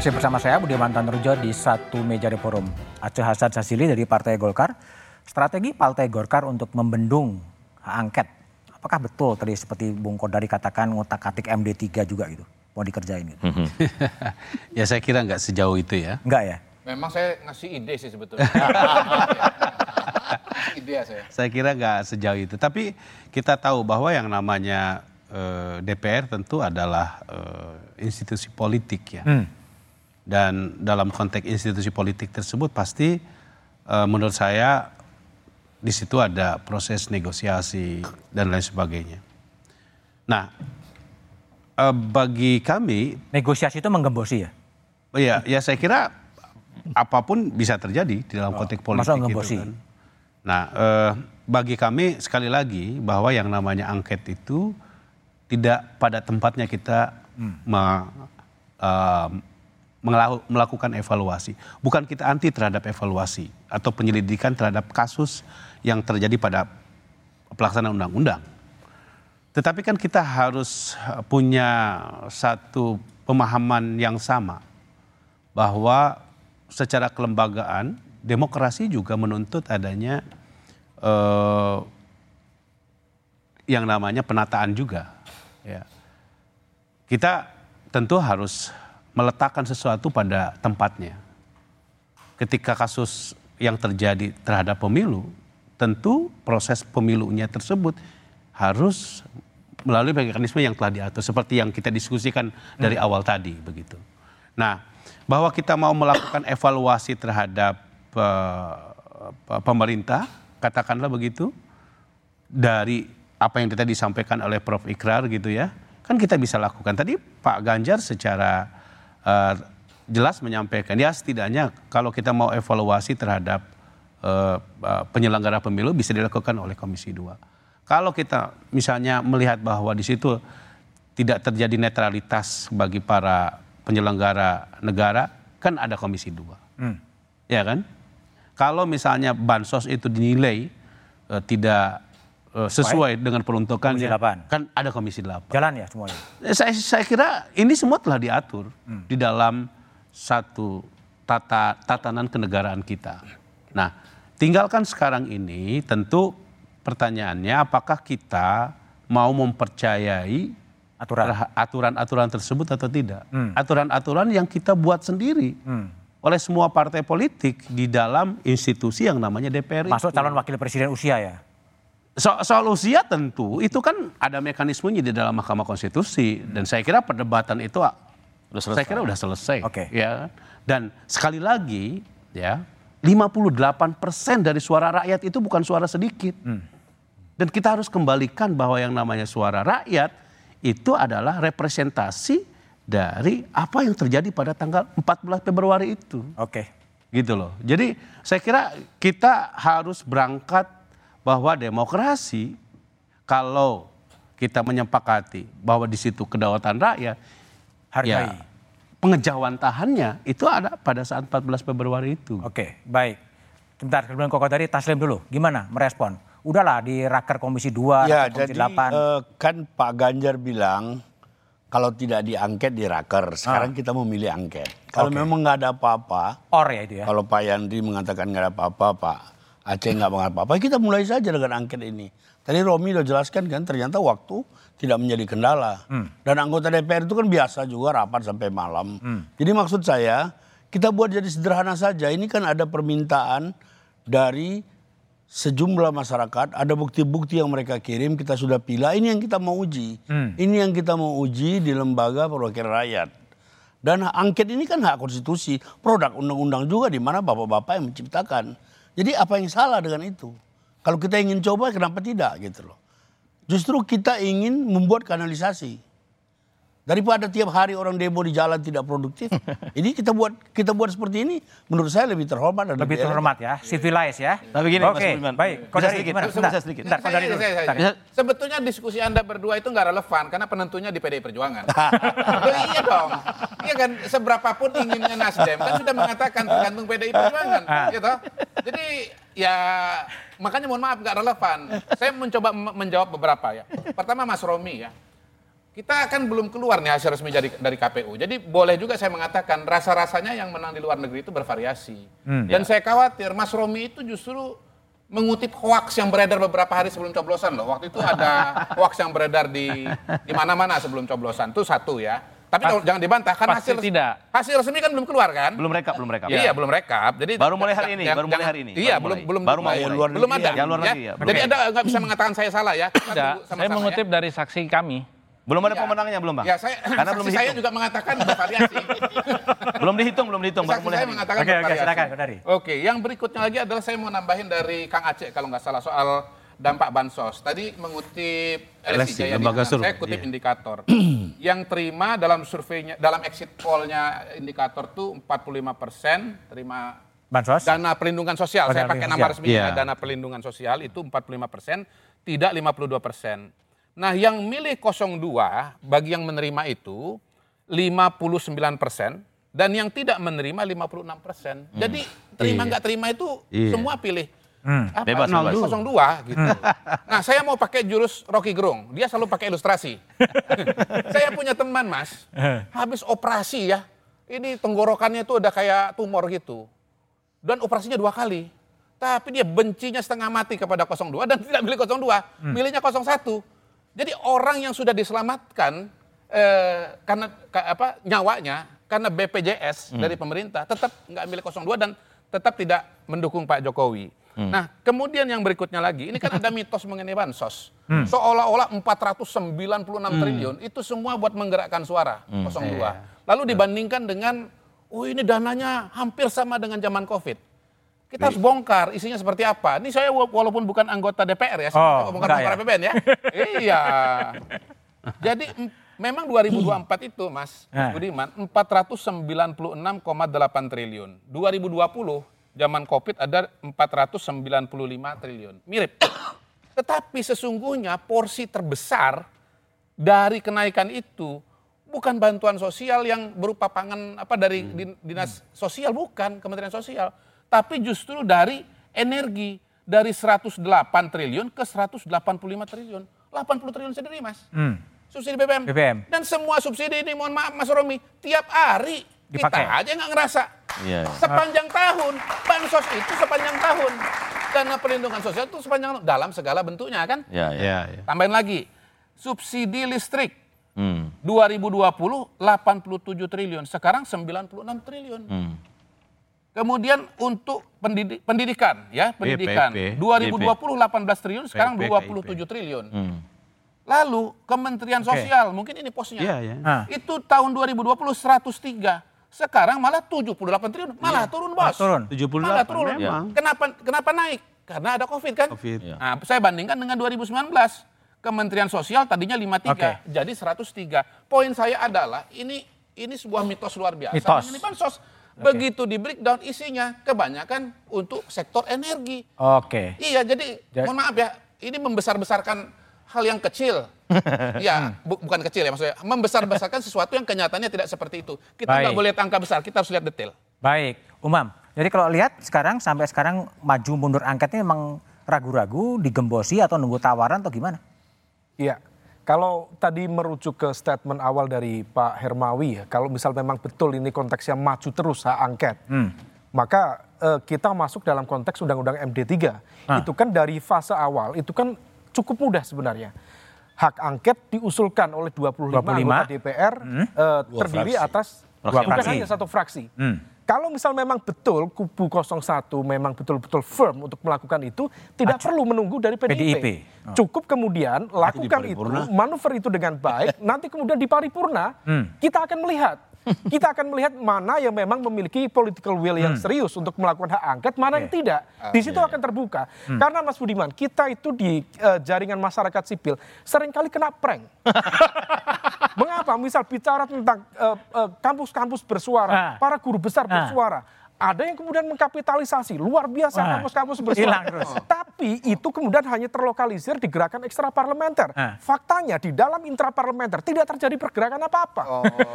Masih bersama saya Budiman Tanurjo di satu meja di forum. Aceh Hasan Sasili dari Partai Golkar. Strategi Partai Golkar untuk membendung hak angket. Apakah betul tadi seperti Bung Kodari katakan ngotak-atik MD3 juga gitu? Mau dikerjain gitu? [LAUGHS] ya saya kira nggak sejauh itu ya. Enggak ya? Memang saya ngasih ide sih sebetulnya. [LAUGHS] ide ya saya. Saya kira nggak sejauh itu. Tapi kita tahu bahwa yang namanya eh, DPR tentu adalah eh, institusi politik ya. Dan dalam konteks institusi politik tersebut pasti eh, menurut saya di situ ada proses negosiasi dan lain sebagainya. Nah, eh, bagi kami Negosiasi itu menggembosi ya? Iya, ya saya kira apa pun bisa terjadi di dalam konteks politik masuk itu kan. Nah, eh, bagi kami sekali lagi bahwa yang namanya angket itu tidak pada tempatnya kita me- eh, melakukan evaluasi. Bukan kita anti terhadap evaluasi atau penyelidikan terhadap kasus yang terjadi pada pelaksanaan undang-undang. Tetapi kan kita harus eh, punya satu pemahaman yang sama bahwa secara kelembagaan demokrasi juga menuntut adanya eh, yang namanya penataan juga. Ya. Kita tentu harus meletakkan sesuatu pada tempatnya. Ketika kasus yang terjadi terhadap pemilu, tentu proses pemilunya tersebut harus melalui mekanisme yang telah diatur seperti yang kita diskusikan dari awal tadi begitu. Nah, bahwa kita mau melakukan evaluasi terhadap pe- pemerintah, katakanlah begitu, dari apa yang tadi disampaikan oleh Prof. Ikrar gitu ya, kan kita bisa lakukan. Tadi Pak Ganjar secara eh, jelas menyampaikan, ya setidaknya kalau kita mau evaluasi terhadap eh, penyelenggara pemilu bisa dilakukan oleh Komisi 2. Kalau kita misalnya melihat bahwa di situ tidak terjadi netralitas bagi para penyelenggara negara, kan ada Komisi 2. Ya kan? Kalau misalnya bansos itu dinilai eh, tidak eh, sesuai dengan peruntukannya, Komisi 8. kan ada Komisi 8. Jalan ya semuanya? Eh, Saya, saya kira ini semua telah diatur di dalam satu tata tatanan kenegaraan kita. Nah, tinggalkan sekarang ini tentu pertanyaannya apakah kita mau mempercayai aturan-aturan tersebut atau tidak? Aturan-aturan yang kita buat sendiri oleh semua partai politik di dalam institusi yang namanya DPR. Masuk itu. calon wakil presiden usia ya? So- soal usia tentu itu kan ada mekanismenya di dalam Mahkamah Konstitusi dan saya kira perdebatan itu saya kira udah selesai. Oke. Ya. Dan sekali lagi ya 58% dari suara rakyat itu bukan suara sedikit. Dan kita harus kembalikan bahwa yang namanya suara rakyat itu adalah representasi dari apa yang terjadi pada tanggal 14 Februari itu Oke. gitu loh. Jadi saya kira kita harus berangkat bahwa demokrasi kalau kita menyepakati bahwa di situ kedaulatan rakyat, Hargai. ya, pengejawantahannya itu ada pada saat 14 Februari itu. Oke, baik. Sebentar, kemudian Koko tadi Taslim dulu. Gimana merespon? Udahlah di raker Komisi 2, Ya, raker Komisi jadi 8. eh, kan Pak Ganjar bilang kalau tidak diangket di raker. Sekarang kita memilih angket. Kalau Oke. memang nggak ada apa-apa, Or ya itu ya? kalau Pak Yandri mengatakan nggak ada apa-apa, Pak Aceh nggak mengatakan apa-apa, kita mulai saja dengan angket ini. Tadi Romi udah jelaskan kan, ternyata waktu tidak menjadi kendala. Dan anggota DPR itu kan biasa juga rapat sampai malam. Jadi maksud saya, kita buat jadi sederhana saja. Ini kan ada permintaan dari sejumlah masyarakat, ada bukti-bukti yang mereka kirim, kita sudah pilih. Ini yang kita mau uji. Ini yang kita mau uji di lembaga perwakilan rakyat. Dan angket ini kan hak konstitusi, produk undang-undang juga di mana bapak-bapak yang menciptakan. Jadi apa yang salah dengan itu? Kalau kita ingin coba, kenapa tidak gitu loh? Justru kita ingin membuat kanalisasi. Daripada tiap hari orang demo di jalan tidak produktif, [LAUGHS] ini kita buat kita buat seperti ini, menurut saya lebih terhormat dan Lebih terhormat ya, civilized ya. Tapi gini, Mas Oke, Budiman. baik. Kau dari sedikit, gimana? bisa sedikit. bentar, dulu. Saya- saya- Sebetulnya diskusi Anda berdua itu nggak relevan karena penentunya di PDI Perjuangan. [LAUGHS] Loh, iya dong. Iya kan seberapapun inginnya Nasdem kan sudah mengatakan tergantung PDI Perjuangan, gitu. Jadi ya makanya mohon maaf nggak relevan. Saya mencoba menjawab beberapa ya. Pertama Mas Romi ya. Kita kan belum keluar nih hasil resmi dari, dari KPU. Jadi boleh juga saya mengatakan rasa-rasanya yang menang di luar negeri itu bervariasi. Dan saya khawatir Mas Romi itu justru mengutip hoax yang beredar beberapa hari sebelum coblosan loh. Waktu itu ada [LAUGHS] hoax yang beredar di di mana-mana sebelum coblosan. Itu satu ya. Tapi Pas- jangan dibantah kan hasil tidak. hasil resmi kan belum keluar kan? Belum rekap, belum rekap. Iya, belum rekap. Jadi Baru mulai hari ini, jangan- baru mulai hari ini, Iya, baru belum mulai. belum Baru belum, mulai. belum, ada. ya, luar negeri ya. Jadi Anda nggak bisa mengatakan saya salah ya. Tidak, saya mengutip ya. dari saksi kami. Belum ada Iya. pemenangnya belum, Bang? Ya, saya [CLEARS THROAT] Karena belum saya juga mengatakan bervariasi. [LAUGHS] belum dihitung, belum dihitung, baru Saksi mulai saya hari mengatakan Oke, oke, bervariasi. silakan. Oke, yang berikutnya lagi adalah saya mau nambahin dari Kang Aceh kalau nggak salah soal dampak bansos. Tadi mengutip LSI Jayadi. lembaga survei, Saya kutip iya. indikator. [CLEARS THROAT] yang terima dalam surveinya, dalam exit poll-nya indikator tuh 45 persen terima Bansos? dana perlindungan sosial. Saya pakai nama resminya Iya. dana perlindungan sosial itu 45 persen, tidak 52 persen. Nah, yang milih 02 bagi yang menerima itu 59 persen dan yang tidak menerima 56 persen. Jadi terima nggak terima itu Iya. semua pilih. Apa? Bebas, bebas. 02 gitu. [LAUGHS] Nah, saya mau pakai jurus Rocky Gerung. Dia selalu pakai ilustrasi. [LAUGHS] saya punya teman, Mas. Habis operasi ya. Ini tenggorokannya itu udah kayak tumor gitu. Dan operasinya dua kali. Tapi dia bencinya setengah mati kepada 02 dan [LAUGHS] tidak milih 02, milihnya 01. Jadi orang yang sudah diselamatkan eh, karena ka- apa nyawanya karena BPJS dari pemerintah tetap nggak milih 02 dan tetap tidak mendukung Pak Jokowi. Nah, kemudian yang berikutnya lagi, ini kan ada mitos mengenai bansos. Seolah-olah 496 triliun itu semua buat menggerakkan suara 02. Lalu dibandingkan dengan oh ini dananya hampir sama dengan zaman Covid. Kita harus bongkar isinya seperti apa. Ini saya wa- walaupun bukan anggota DPR ya, Oh, bongkar bongkar APBN ya. [LAUGHS] iya. Jadi memang 2024 itu Mas Eh. Budiman 496,8 triliun. 2020 zaman Covid ada 495 triliun. Mirip. [COUGHS] Tetapi sesungguhnya porsi terbesar dari kenaikan itu bukan bantuan sosial yang berupa pangan apa dari din- dinas sosial bukan Kementerian Sosial, tapi justru dari energi dari 108 triliun ke 185 triliun. 80 triliun sendiri, Mas. Subsidi BBM. BBM. Dan semua subsidi ini mohon maaf Mas Romi, tiap hari Dipakai. kita aja nggak ngerasa. Iya, iya. Sepanjang tahun, bansos itu sepanjang tahun. Dana perlindungan sosial itu sepanjang dalam segala bentuknya kan. Ya, ya. Ya, ya. Tambahin lagi, subsidi listrik Hmm. 2020 87 triliun, sekarang 96 triliun. Hmm. Kemudian untuk pendidi- pendidikan ya, pendidikan PP. 2020 18 triliun, sekarang PP, 27 triliun. Hmm. Lalu Kementerian Sosial, mungkin ini posnya. Iya, iya. Ah. Itu tahun 2020 103. Sekarang malah 78 triliun, malah turun bos. turun. 78 Malah turun. memang. Kenapa kenapa naik? Karena ada Covid kan? Covid. Iya. Nah, saya bandingkan dengan 2019. Kementerian Sosial tadinya 53, Oke. jadi 103. Poin saya adalah ini ini sebuah mitos luar biasa. Mitos. Ini bansos. Begitu di breakdown isinya kebanyakan untuk sektor energi. Oke. Iya, jadi Ja- mohon maaf ya, ini membesar-besarkan hal yang kecil. [LAUGHS] ya, bu- bukan kecil ya maksudnya. Membesar-besarkan sesuatu yang kenyataannya tidak seperti itu. Kita nggak boleh angka besar, kita harus lihat detail. Baik, Umam. Jadi kalau lihat sekarang sampai sekarang maju mundur angketnya memang ragu-ragu, digembosi atau nunggu tawaran atau gimana? Iya. Kalau tadi merujuk ke statement awal dari Pak Hermawi ya, kalau misal memang betul ini konteksnya maju terus hak angket, maka eh, kita masuk dalam konteks Undang-Undang MD3. Itu kan dari fase awal, itu kan cukup mudah sebenarnya. Hak angket diusulkan oleh 25, 25, anggota DPR eh, terdiri fraksi. atas bukan fraksi. hanya satu fraksi. Hmm. Kalau misal memang betul kubu 01 memang betul-betul firm untuk melakukan itu, tidak perlu menunggu dari PDIP. PDIP. Oh. Cukup kemudian lakukan itu, manuver itu dengan baik, nanti kemudian di paripurna Hmm. kita akan melihat. Kita akan melihat mana yang memang memiliki political will yang serius untuk melakukan hak angket, mana yang Oke. tidak. Di situ akan terbuka. Karena Mas Budiman, kita itu di eh, jaringan masyarakat sipil sering kali kena prank. [LAUGHS] Mengapa? Misal bicara tentang eh, eh, kampus-kampus bersuara, Ah. para guru besar Ah. Ada yang kemudian mengkapitalisasi, luar biasa Wah. kampus-kampus Hilang bersuara. terus. Tapi itu kemudian hanya terlokalisir di gerakan ekstra parlementer. Ah. Faktanya di dalam intraparlementer tidak terjadi pergerakan apa-apa.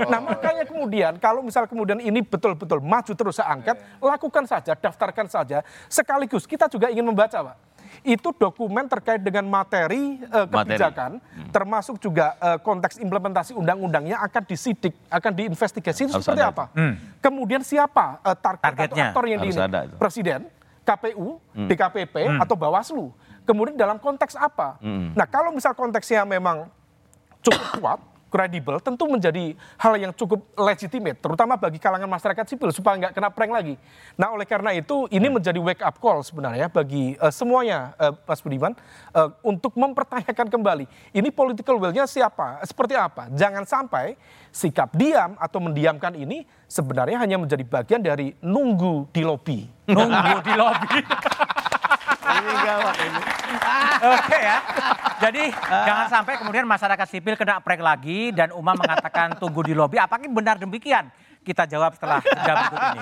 Nah makanya kemudian kalau misal kemudian ini betul-betul maju terus hak angket, lakukan saja, daftarkan saja. Sekaligus kita juga ingin membaca Pak. Itu dokumen terkait dengan materi eh, kebijakan, termasuk juga eh, konteks implementasi undang-undangnya akan disidik, akan diinvestigasi itu Harus seperti ada apa. Kemudian siapa eh, target Targetnya. atau aktor yang di Harus ini? ada itu. Presiden, KPU, DKPP, atau Bawaslu. Kemudian dalam konteks apa? Nah kalau misal konteksnya memang cukup kuat, kredibel, tentu menjadi hal yang cukup legitimate, terutama bagi kalangan masyarakat sipil supaya nggak kena prank lagi. Nah, oleh karena itu ini menjadi wake up call sebenarnya bagi eh, semuanya, eh, Mas Budiman, eh, untuk mempertanyakan kembali ini political will-nya siapa, seperti apa. Jangan sampai sikap diam atau mendiamkan ini sebenarnya hanya menjadi bagian dari nunggu di lobi. [LAUGHS] Nunggu di lobi. [LAUGHS] Oke ya. Jadi jangan sampai kemudian masyarakat sipil kena prank lagi dan Umam mengatakan tunggu di lobi. Apakah benar demikian? Kita jawab setelah jeda berikut ini.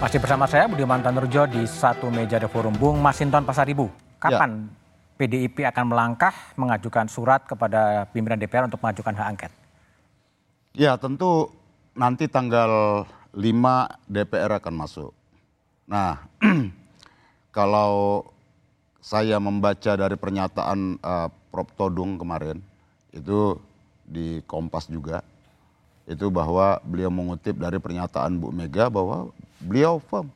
Masih bersama saya Budiman Tanurjo di satu meja The Forum. Bung Masinton Pasaribu, kapan PDIP akan melangkah mengajukan surat kepada pimpinan DPR untuk mengajukan hak angket? Ya tentu nanti tanggal 5 DPR akan masuk. Nah, [CLEARS THROAT] kalau saya membaca dari pernyataan uh, Prof Todung kemarin itu di Kompas juga itu bahwa beliau mengutip dari pernyataan Bu Mega bahwa beliau firm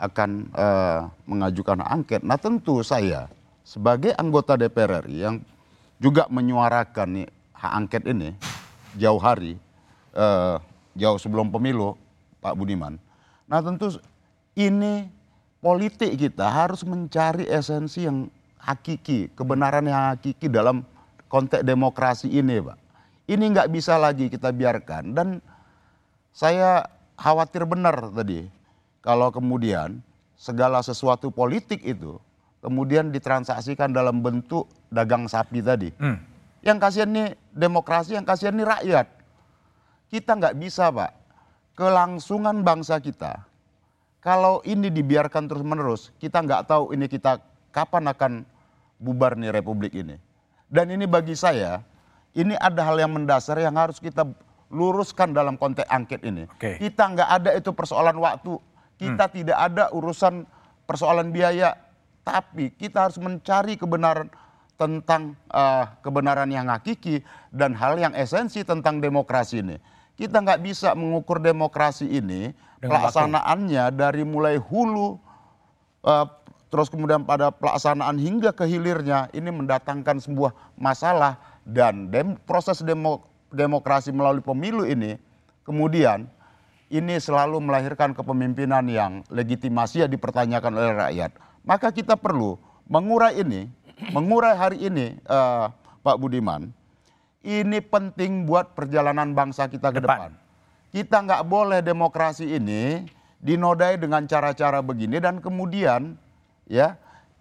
akan uh, mengajukan angket. Nah tentu saya sebagai anggota DPR RI yang juga menyuarakan hak angket ini jauh hari, uh, jauh sebelum pemilu, Pak Budiman. Nah tentu ini politik kita harus mencari esensi yang hakiki, kebenaran yang hakiki dalam konteks demokrasi ini, Pak. Ini nggak bisa lagi kita biarkan dan saya khawatir benar tadi kalau kemudian segala sesuatu politik itu kemudian ditransaksikan dalam bentuk dagang sapi tadi. Hmm. Yang kasihan nih demokrasi, yang kasihan nih rakyat. Kita nggak bisa, Pak. Kelangsungan bangsa kita, kalau ini dibiarkan terus-menerus, kita nggak tahu ini kita kapan akan bubar nih republik ini. Dan ini bagi saya, ini ada hal yang mendasar yang harus kita luruskan dalam konteks angket ini. Okay. Kita nggak ada itu persoalan waktu, kita hmm. tidak ada urusan persoalan biaya, tapi kita harus mencari kebenaran tentang uh, kebenaran yang hakiki dan hal yang esensi tentang demokrasi ini. Kita nggak bisa mengukur demokrasi ini Dengan pelaksanaannya waktu. dari mulai hulu uh, terus kemudian pada pelaksanaan hingga ke hilirnya ini mendatangkan sebuah masalah dan dem proses demo demokrasi melalui pemilu ini kemudian ini selalu melahirkan kepemimpinan yang legitimasi dipertanyakan oleh rakyat. Maka kita perlu mengurai ini, mengurai hari ini uh, Pak Budiman ini penting buat perjalanan bangsa kita ke depan. depan. Kita nggak boleh demokrasi ini dinodai dengan cara-cara begini dan kemudian ya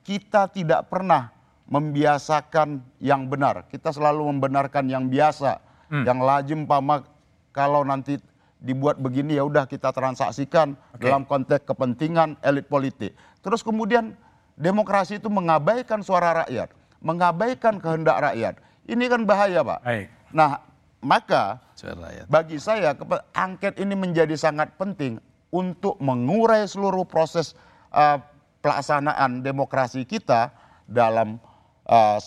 kita tidak pernah membiasakan yang benar. Kita selalu membenarkan yang biasa, hmm. yang lajim pamak kalau nanti dibuat begini ya udah kita transaksikan okay. dalam konteks kepentingan elit politik. Terus kemudian demokrasi itu mengabaikan suara rakyat, mengabaikan kehendak rakyat ini kan bahaya Pak. Baik. Nah maka bagi saya angket ini menjadi sangat penting untuk mengurai seluruh proses uh, pelaksanaan demokrasi kita dalam uh,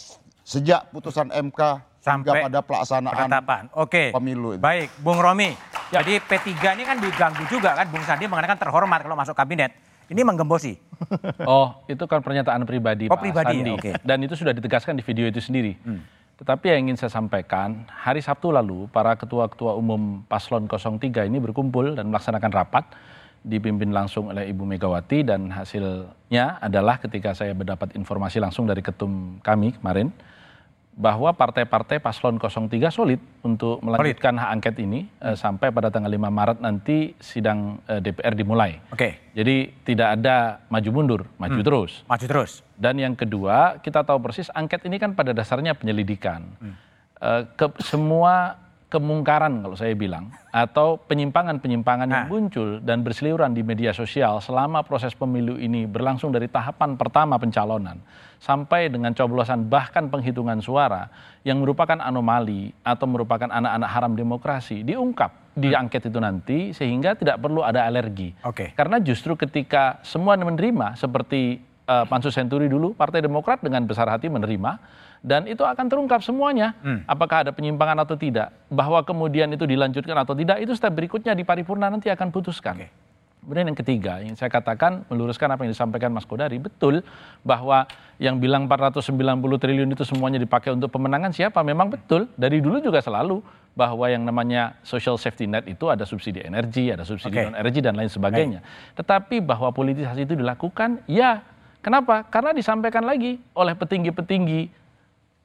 sejak putusan MK sampai pada pelaksanaan penetapan. Oke. pemilu. Ini. Baik, Bung Romi. Ya. Jadi P3 ini kan diganggu juga kan Bung Sandi mengatakan terhormat kalau masuk kabinet. Ini menggembosi. [LAUGHS] Oh, itu kan pernyataan pribadi oh, Pak pribadi, Sandi. Ya? Okay. Dan itu sudah ditegaskan di video itu sendiri. Hmm. Tetapi yang ingin saya sampaikan, hari Sabtu lalu para ketua-ketua umum Paslon 03 ini berkumpul dan melaksanakan rapat dipimpin langsung oleh Ibu Megawati dan hasilnya adalah ketika saya mendapat informasi langsung dari ketum kami kemarin, bahwa partai-partai paslon 03 solid untuk melanjutkan hak angket ini hmm. eh, sampai pada tanggal 5 Maret nanti sidang eh, DPR dimulai. Oke. Okay. Jadi tidak ada maju mundur, maju hmm. terus. Maju terus. Dan yang kedua, kita tahu persis angket ini kan pada dasarnya penyelidikan. Hmm. Eh, ke, semua kemungkaran kalau saya bilang atau penyimpangan-penyimpangan yang nah. muncul dan berseliuran di media sosial selama proses pemilu ini berlangsung dari tahapan pertama pencalonan sampai dengan coblosan bahkan penghitungan suara yang merupakan anomali atau merupakan anak-anak haram demokrasi diungkap di angket itu nanti sehingga tidak perlu ada alergi. Okay. Karena justru ketika semua menerima seperti uh, Pansus Senturi dulu Partai Demokrat dengan besar hati menerima dan itu akan terungkap semuanya hmm. apakah ada penyimpangan atau tidak bahwa kemudian itu dilanjutkan atau tidak itu step berikutnya di paripurna nanti akan putuskan. Okay. Kemudian yang ketiga, yang saya katakan meluruskan apa yang disampaikan Mas Kodari, betul bahwa yang bilang 490 triliun itu semuanya dipakai untuk pemenangan siapa? Memang betul, dari dulu juga selalu bahwa yang namanya social safety net itu ada subsidi energi, ada subsidi okay. non energi dan lain sebagainya. Okay. Tetapi bahwa politisasi itu dilakukan, ya. Kenapa? Karena disampaikan lagi oleh petinggi-petinggi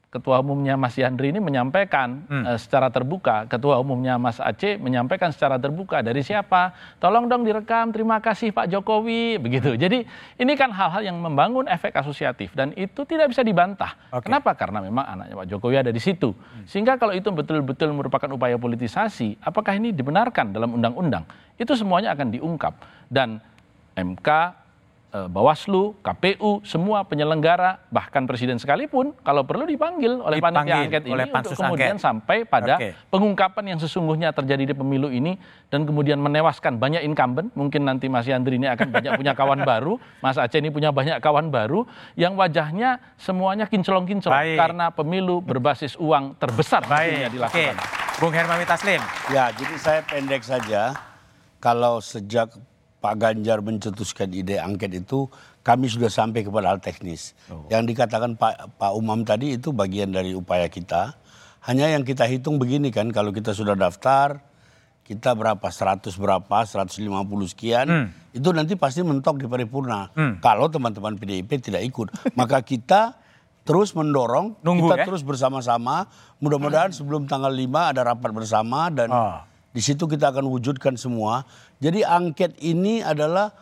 ketua umumnya Mas Yandri ini menyampaikan eh, secara terbuka, ketua umumnya Mas Aceh menyampaikan secara terbuka dari siapa? Tolong dong direkam, terima kasih Pak Jokowi, begitu. Jadi ini kan hal-hal yang membangun efek asosiatif dan itu tidak bisa dibantah. Oke. Kenapa? Karena memang anaknya Pak Jokowi ada di situ. Sehingga kalau itu betul-betul merupakan upaya politisasi, apakah ini dibenarkan dalam undang-undang? Itu semuanya akan diungkap dan MK Bawaslu, KPU, semua penyelenggara, bahkan presiden sekalipun, kalau perlu dipanggil oleh panitia angket ini oleh untuk kemudian angket. sampai pada Oke. pengungkapan yang sesungguhnya terjadi di pemilu ini dan kemudian menewaskan banyak incumbent. Mungkin nanti Mas Yandri ini akan banyak punya kawan [LAUGHS] baru, Mas Aceh ini punya banyak kawan baru yang wajahnya semuanya kinclong-kinclong karena pemilu berbasis uang terbesar Baik, dilakukan. Bung Hermawi Taslim. Ya, jadi saya pendek saja. Kalau sejak Pak Ganjar mencetuskan ide angket itu, kami sudah sampai kepada hal teknis. Yang dikatakan Pak, Pak Umam tadi itu bagian dari upaya kita. Hanya yang kita hitung begini kan, kalau kita sudah daftar, kita berapa, 100 berapa, 150 sekian, itu nanti pasti mentok di paripurna. Kalau teman-teman PDIP tidak ikut. Maka kita terus mendorong, Nunggu, kita ya? terus bersama-sama. Mudah-mudahan sebelum tanggal 5 ada rapat bersama dan Oh. Di situ kita akan wujudkan semua. Jadi angket ini adalah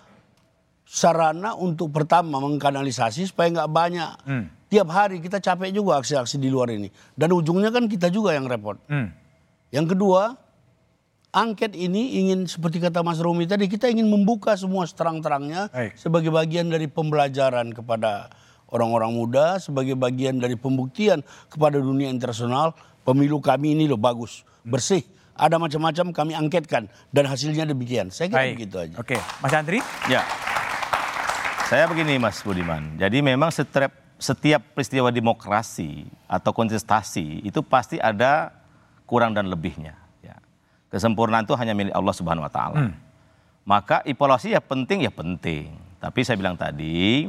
sarana untuk pertama mengkanalisasi supaya nggak banyak. Tiap hari kita capek juga aksi-aksi di luar ini. Dan ujungnya kan kita juga yang repot. Hmm. Yang kedua, angket ini ingin seperti kata Mas Romi tadi, kita ingin membuka semua seterang-terangnya Baik. sebagai bagian dari pembelajaran kepada orang-orang muda, sebagai bagian dari pembuktian kepada dunia internasional, pemilu kami ini loh bagus, bersih, ada macam-macam kami angketkan dan hasilnya demikian. Saya kira Baik. begitu aja. Oke, Mas Yandri. Ya. Saya begini Mas Budiman. Jadi memang setiap setiap peristiwa demokrasi atau kontestasi itu pasti ada kurang dan lebihnya. Ya. Kesempurnaan itu hanya milik Allah Subhanahu Wa Taala. Maka evaluasi ya penting ya penting. Tapi saya bilang tadi,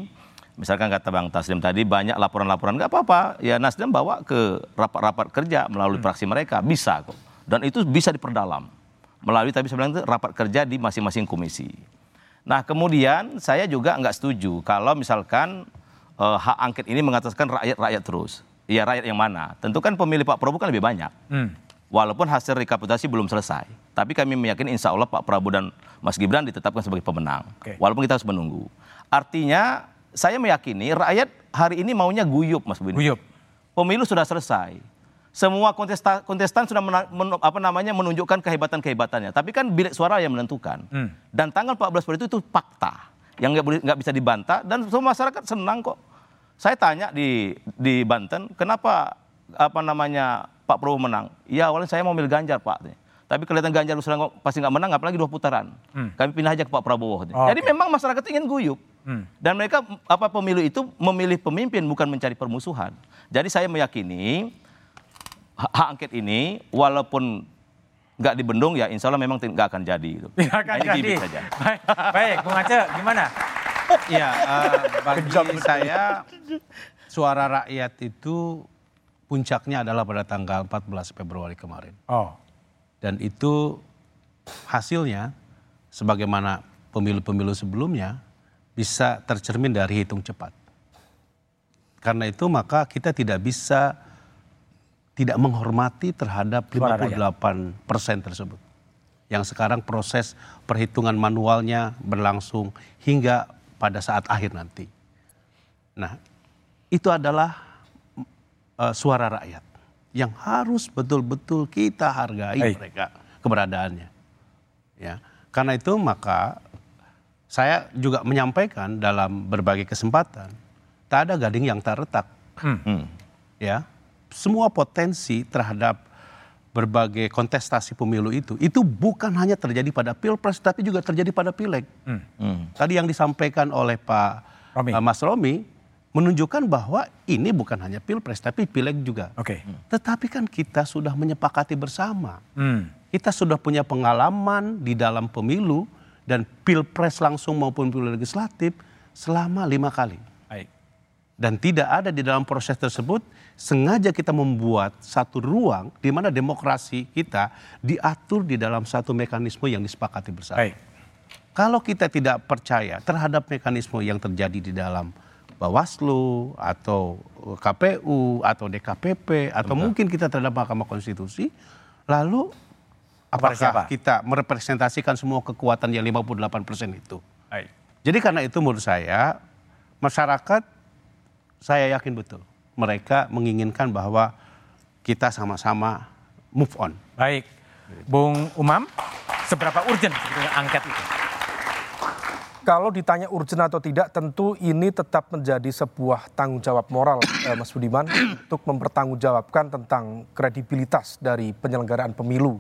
misalkan kata Bang Taslim tadi banyak laporan-laporan nggak apa-apa. Ya Nasdem bawa ke rapat-rapat kerja melalui fraksi mereka bisa kok. Dan itu bisa diperdalam melalui tadi saya bilang itu rapat kerja di masing-masing komisi. Nah kemudian saya juga nggak setuju kalau misalkan eh, hak angket ini mengataskan rakyat-rakyat terus. Ya rakyat yang mana? Tentu kan pemilih Pak Prabowo kan lebih banyak. Walaupun hasil rekapitulasi belum selesai. Tapi kami meyakini insya Allah Pak Prabowo dan Mas Gibran ditetapkan sebagai pemenang. Oke. Walaupun kita harus menunggu. Artinya saya meyakini rakyat hari ini maunya guyup Mas Budi. Guyup. Pemilu sudah selesai. Semua kontesta- kontestan sudah mena- men- apa namanya menunjukkan kehebatan-kehebatannya. Tapi kan bilik suara yang menentukan. Dan tanggal 14 Februari itu, itu fakta yang nggak bisa dibantah dan semua masyarakat senang kok. Saya tanya di di Banten, kenapa apa namanya Pak Prabowo menang? Ya awalnya saya mau milih Ganjar Pak. Tapi kelihatan Ganjar sudah pasti nggak menang, apalagi dua putaran. Kami pindah aja ke Pak Prabowo. Jadi memang masyarakat ingin guyup. Dan mereka apa pemilu itu memilih pemimpin bukan mencari permusuhan. Jadi saya meyakini hak angket ini walaupun nggak dibendung ya insya Allah memang nggak akan jadi. Gitu. Tidak akan Ini jadi. saja. Baik, baik, Bung Aceh, gimana? Ya, eh, bagi saya suara rakyat itu puncaknya adalah pada tanggal 14 Februari kemarin. Oh, Dan itu hasilnya sebagaimana pemilu-pemilu sebelumnya bisa tercermin dari hitung cepat. Karena itu maka kita tidak bisa tidak menghormati terhadap Suara 58 persen tersebut. Yang sekarang proses perhitungan manualnya berlangsung hingga pada saat akhir nanti. Nah, itu adalah eh, suara rakyat yang harus betul-betul kita hargai Baik. mereka keberadaannya. Ya, karena itu maka saya juga menyampaikan dalam berbagai kesempatan, tak ada gading yang tak retak. Hmm. Ya, semua potensi terhadap berbagai kontestasi pemilu itu itu bukan hanya terjadi pada pilpres tapi juga terjadi pada pileg. Hmm. Tadi yang disampaikan oleh Pak Romi. eh, Mas Romi menunjukkan bahwa ini bukan hanya pilpres tapi pileg juga. oke. Tetapi kan kita sudah menyepakati bersama. Hmm. Kita sudah punya pengalaman di dalam pemilu dan pilpres langsung maupun pemilu legislatif selama lima kali. Dan tidak ada di dalam proses tersebut sengaja kita membuat satu ruang di mana demokrasi kita diatur di dalam satu mekanisme yang disepakati bersama. Baik. Kalau kita tidak percaya terhadap mekanisme yang terjadi di dalam Bawaslu atau KPU atau DKPP atau mungkin kita terhadap Mahkamah Konstitusi lalu apakah siapa? kita merepresentasikan semua kekuatan yang 58% itu Baik. jadi karena itu menurut saya masyarakat saya yakin betul mereka menginginkan bahwa kita sama-sama move on Baik. Bung Umam, seberapa urgent sebetulnya angket itu? Kalau ditanya urgent atau tidak, tentu ini tetap menjadi sebuah tanggung jawab moral, eh, Mas Budiman, untuk mempertanggungjawabkan tentang kredibilitas dari penyelenggaraan pemilu.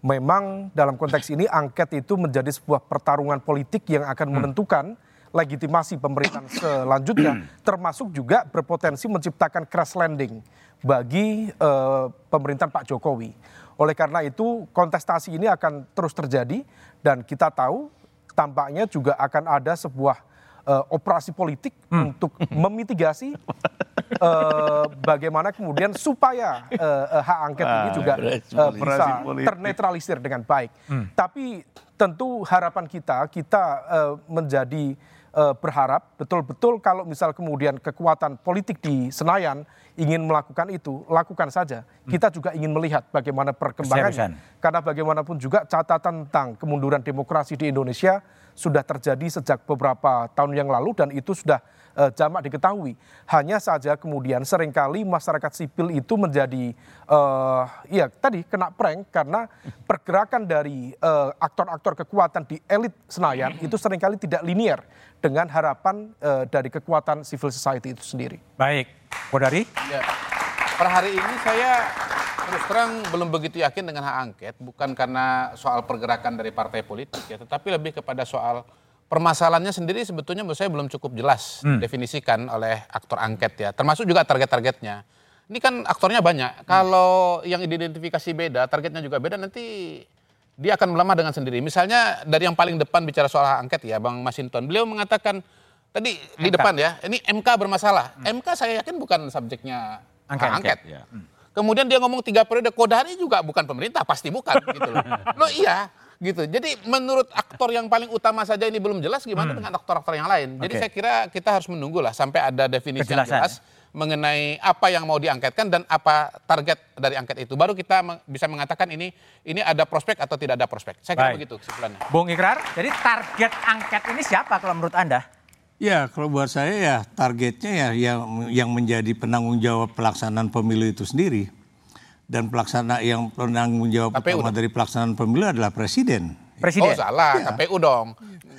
Memang dalam konteks ini angket itu menjadi sebuah pertarungan politik yang akan menentukan legitimasi pemerintahan [CLEARS THROAT] selanjutnya, termasuk juga berpotensi menciptakan crash landing bagi eh, pemerintahan Pak Jokowi. Oleh karena itu kontestasi ini akan terus terjadi dan kita tahu tampaknya juga akan ada sebuah eh, operasi politik untuk memitigasi eh, bagaimana kemudian supaya eh, hak angket ini juga eh, bisa ternetralisir dengan baik. Tapi tentu harapan kita kita eh, menjadi eh, berharap betul-betul kalau misal kemudian kekuatan politik di Senayan ingin melakukan itu, lakukan saja. Kita juga ingin melihat bagaimana perkembangannya. Karena bagaimanapun juga catatan tentang kemunduran demokrasi di Indonesia sudah terjadi sejak beberapa tahun yang lalu dan itu sudah eh, jamak diketahui. Hanya saja kemudian sering kali masyarakat sipil itu menjadi eh ya tadi kena prank karena pergerakan dari aktor-aktor kekuatan di elit Senayan itu sering kali tidak linier dengan harapan eh, dari kekuatan civil society itu sendiri. Baik. Kodari? Ya. Per hari ini saya terus terang belum begitu yakin dengan hak angket, bukan karena soal pergerakan dari partai politik ya, tetapi lebih kepada soal permasalahannya sendiri sebetulnya menurut saya belum cukup jelas definisikan oleh aktor angket ya, termasuk juga target-targetnya. Ini kan aktornya banyak. Kalau yang diidentifikasi beda, targetnya juga beda, nanti dia akan melemah dengan sendiri. Misalnya dari yang paling depan bicara soal hak angket ya, Bang Masinton, beliau mengatakan tadi di depan ya, ini MK bermasalah. MK saya yakin bukan subjeknya Angket. angket. Ya. Kemudian dia ngomong tiga periode Kodari juga bukan pemerintah, pasti bukan [LAUGHS] gitu loh. Loh iya gitu. Jadi menurut aktor yang paling utama saja ini belum jelas gimana dengan aktor-aktor yang lain. Jadi saya kira kita harus menunggu lah sampai ada definisi yang jelas mengenai apa yang mau diangketkan dan apa target dari angket itu. Baru kita bisa mengatakan ini ini ada prospek atau tidak ada prospek. Saya kira Baik. begitu kesimpulannya. Bung Ikrar, jadi target angket ini siapa kalau menurut Anda? Ya, kalau buat saya ya targetnya ya yang yang menjadi penanggung jawab pelaksanaan pemilu itu sendiri. Dan pelaksana yang penanggung jawab KPU utama dong. dari pelaksanaan pemilu adalah presiden. Presiden. Oh salah, KPU dong.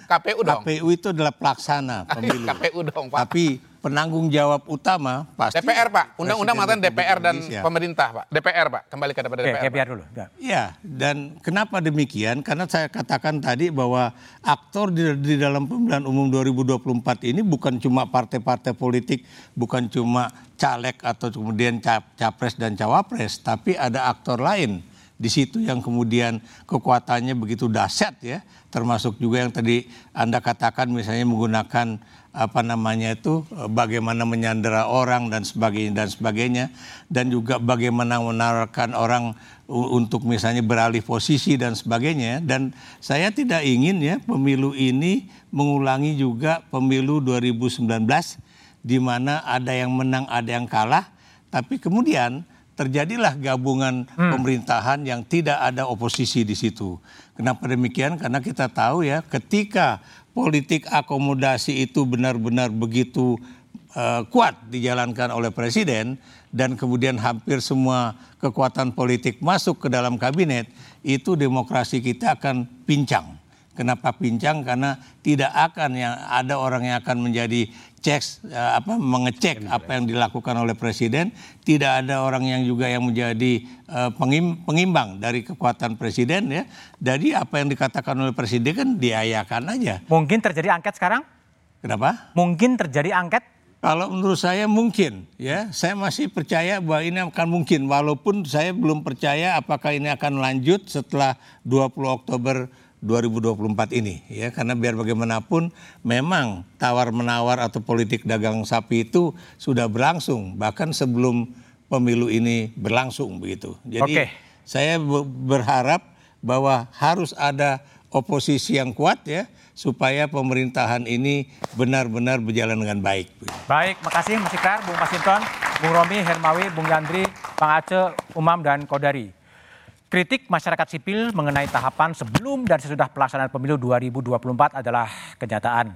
KPU dong. KPU itu adalah pelaksana [LAUGHS] pemilu. KPU dong, Pak. Tapi penanggung jawab utama pasti DPR Pak, undang-undang mengatakan DPR dan Indonesia. pemerintah Pak. DPR Pak, kembali kepada DPR. oke, Pak. biar dulu. Ya. Ya, dan kenapa demikian? Karena saya katakan tadi bahwa aktor di, di dalam pemilihan umum 2024 ini bukan cuma partai-partai politik, bukan cuma caleg atau kemudian cap- capres dan cawapres, tapi ada aktor lain di situ yang kemudian kekuatannya begitu dahsyat ya, termasuk juga yang tadi Anda katakan misalnya menggunakan apa namanya itu eh, bagaimana menyandera orang dan sebagainya dan sebagainya dan juga bagaimana menawarkan orang untuk misalnya beralih posisi dan sebagainya dan saya tidak ingin ya pemilu ini mengulangi juga pemilu 2019 di mana ada yang menang ada yang kalah tapi kemudian terjadilah gabungan pemerintahan yang tidak ada oposisi di situ. Kenapa demikian? Karena kita tahu ya, ketika politik akomodasi itu benar-benar begitu eh, kuat dijalankan oleh presiden dan kemudian hampir semua kekuatan politik masuk ke dalam kabinet, itu demokrasi kita akan pincang. Kenapa pincang? Karena tidak akan yang ada orang yang akan menjadi cek eh, apa mengecek apa yang dilakukan oleh presiden. Tidak ada orang yang juga yang menjadi eh, pengim- pengimbang dari kekuatan presiden ya. Jadi apa yang dikatakan oleh presiden kan diayakan aja. Mungkin terjadi angket sekarang? Kenapa? Mungkin terjadi angket? Kalau menurut saya mungkin ya, saya masih percaya bahwa ini akan mungkin walaupun saya belum percaya apakah ini akan lanjut setelah 20 Oktober 2024 ini ya karena biar bagaimanapun memang tawar menawar atau politik dagang sapi itu sudah berlangsung bahkan sebelum pemilu ini berlangsung begitu. Jadi Oke. saya be- berharap bahwa harus ada oposisi yang kuat ya supaya pemerintahan ini benar-benar berjalan dengan baik. Baik, makasih Mas Ikrar, Bung Masinton, Bung Romi, Hermawi, Bung Yandri, Bang Aceh, Umam, dan Kodari. Kritik masyarakat sipil mengenai tahapan sebelum dan sesudah pelaksanaan pemilu 2024 adalah kenyataan.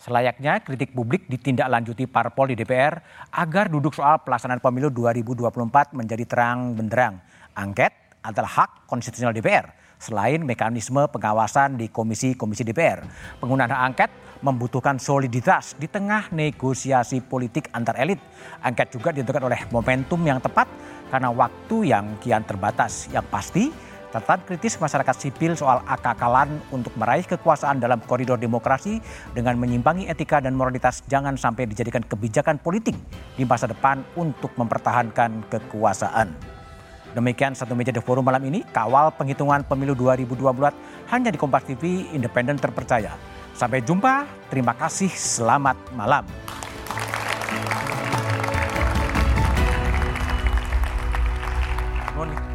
Selayaknya kritik publik ditindaklanjuti parpol di DPR agar duduk soal pelaksanaan pemilu 2024 menjadi terang benderang. Angket adalah hak konstitusional DPR selain mekanisme pengawasan di komisi-komisi DPR. Penggunaan angket membutuhkan soliditas di tengah negosiasi politik antar elit. Angket juga ditentukan oleh momentum yang tepat karena waktu yang kian terbatas. Yang pasti, catatan kritis masyarakat sipil soal akakalan untuk meraih kekuasaan dalam koridor demokrasi dengan menyimpangi etika dan moralitas jangan sampai dijadikan kebijakan politik di masa depan untuk mempertahankan kekuasaan. Demikian satu meja The Forum malam ini, kawal penghitungan pemilu 2024 hanya di Kompas TV independen terpercaya. Sampai jumpa, terima kasih, selamat malam. Moni.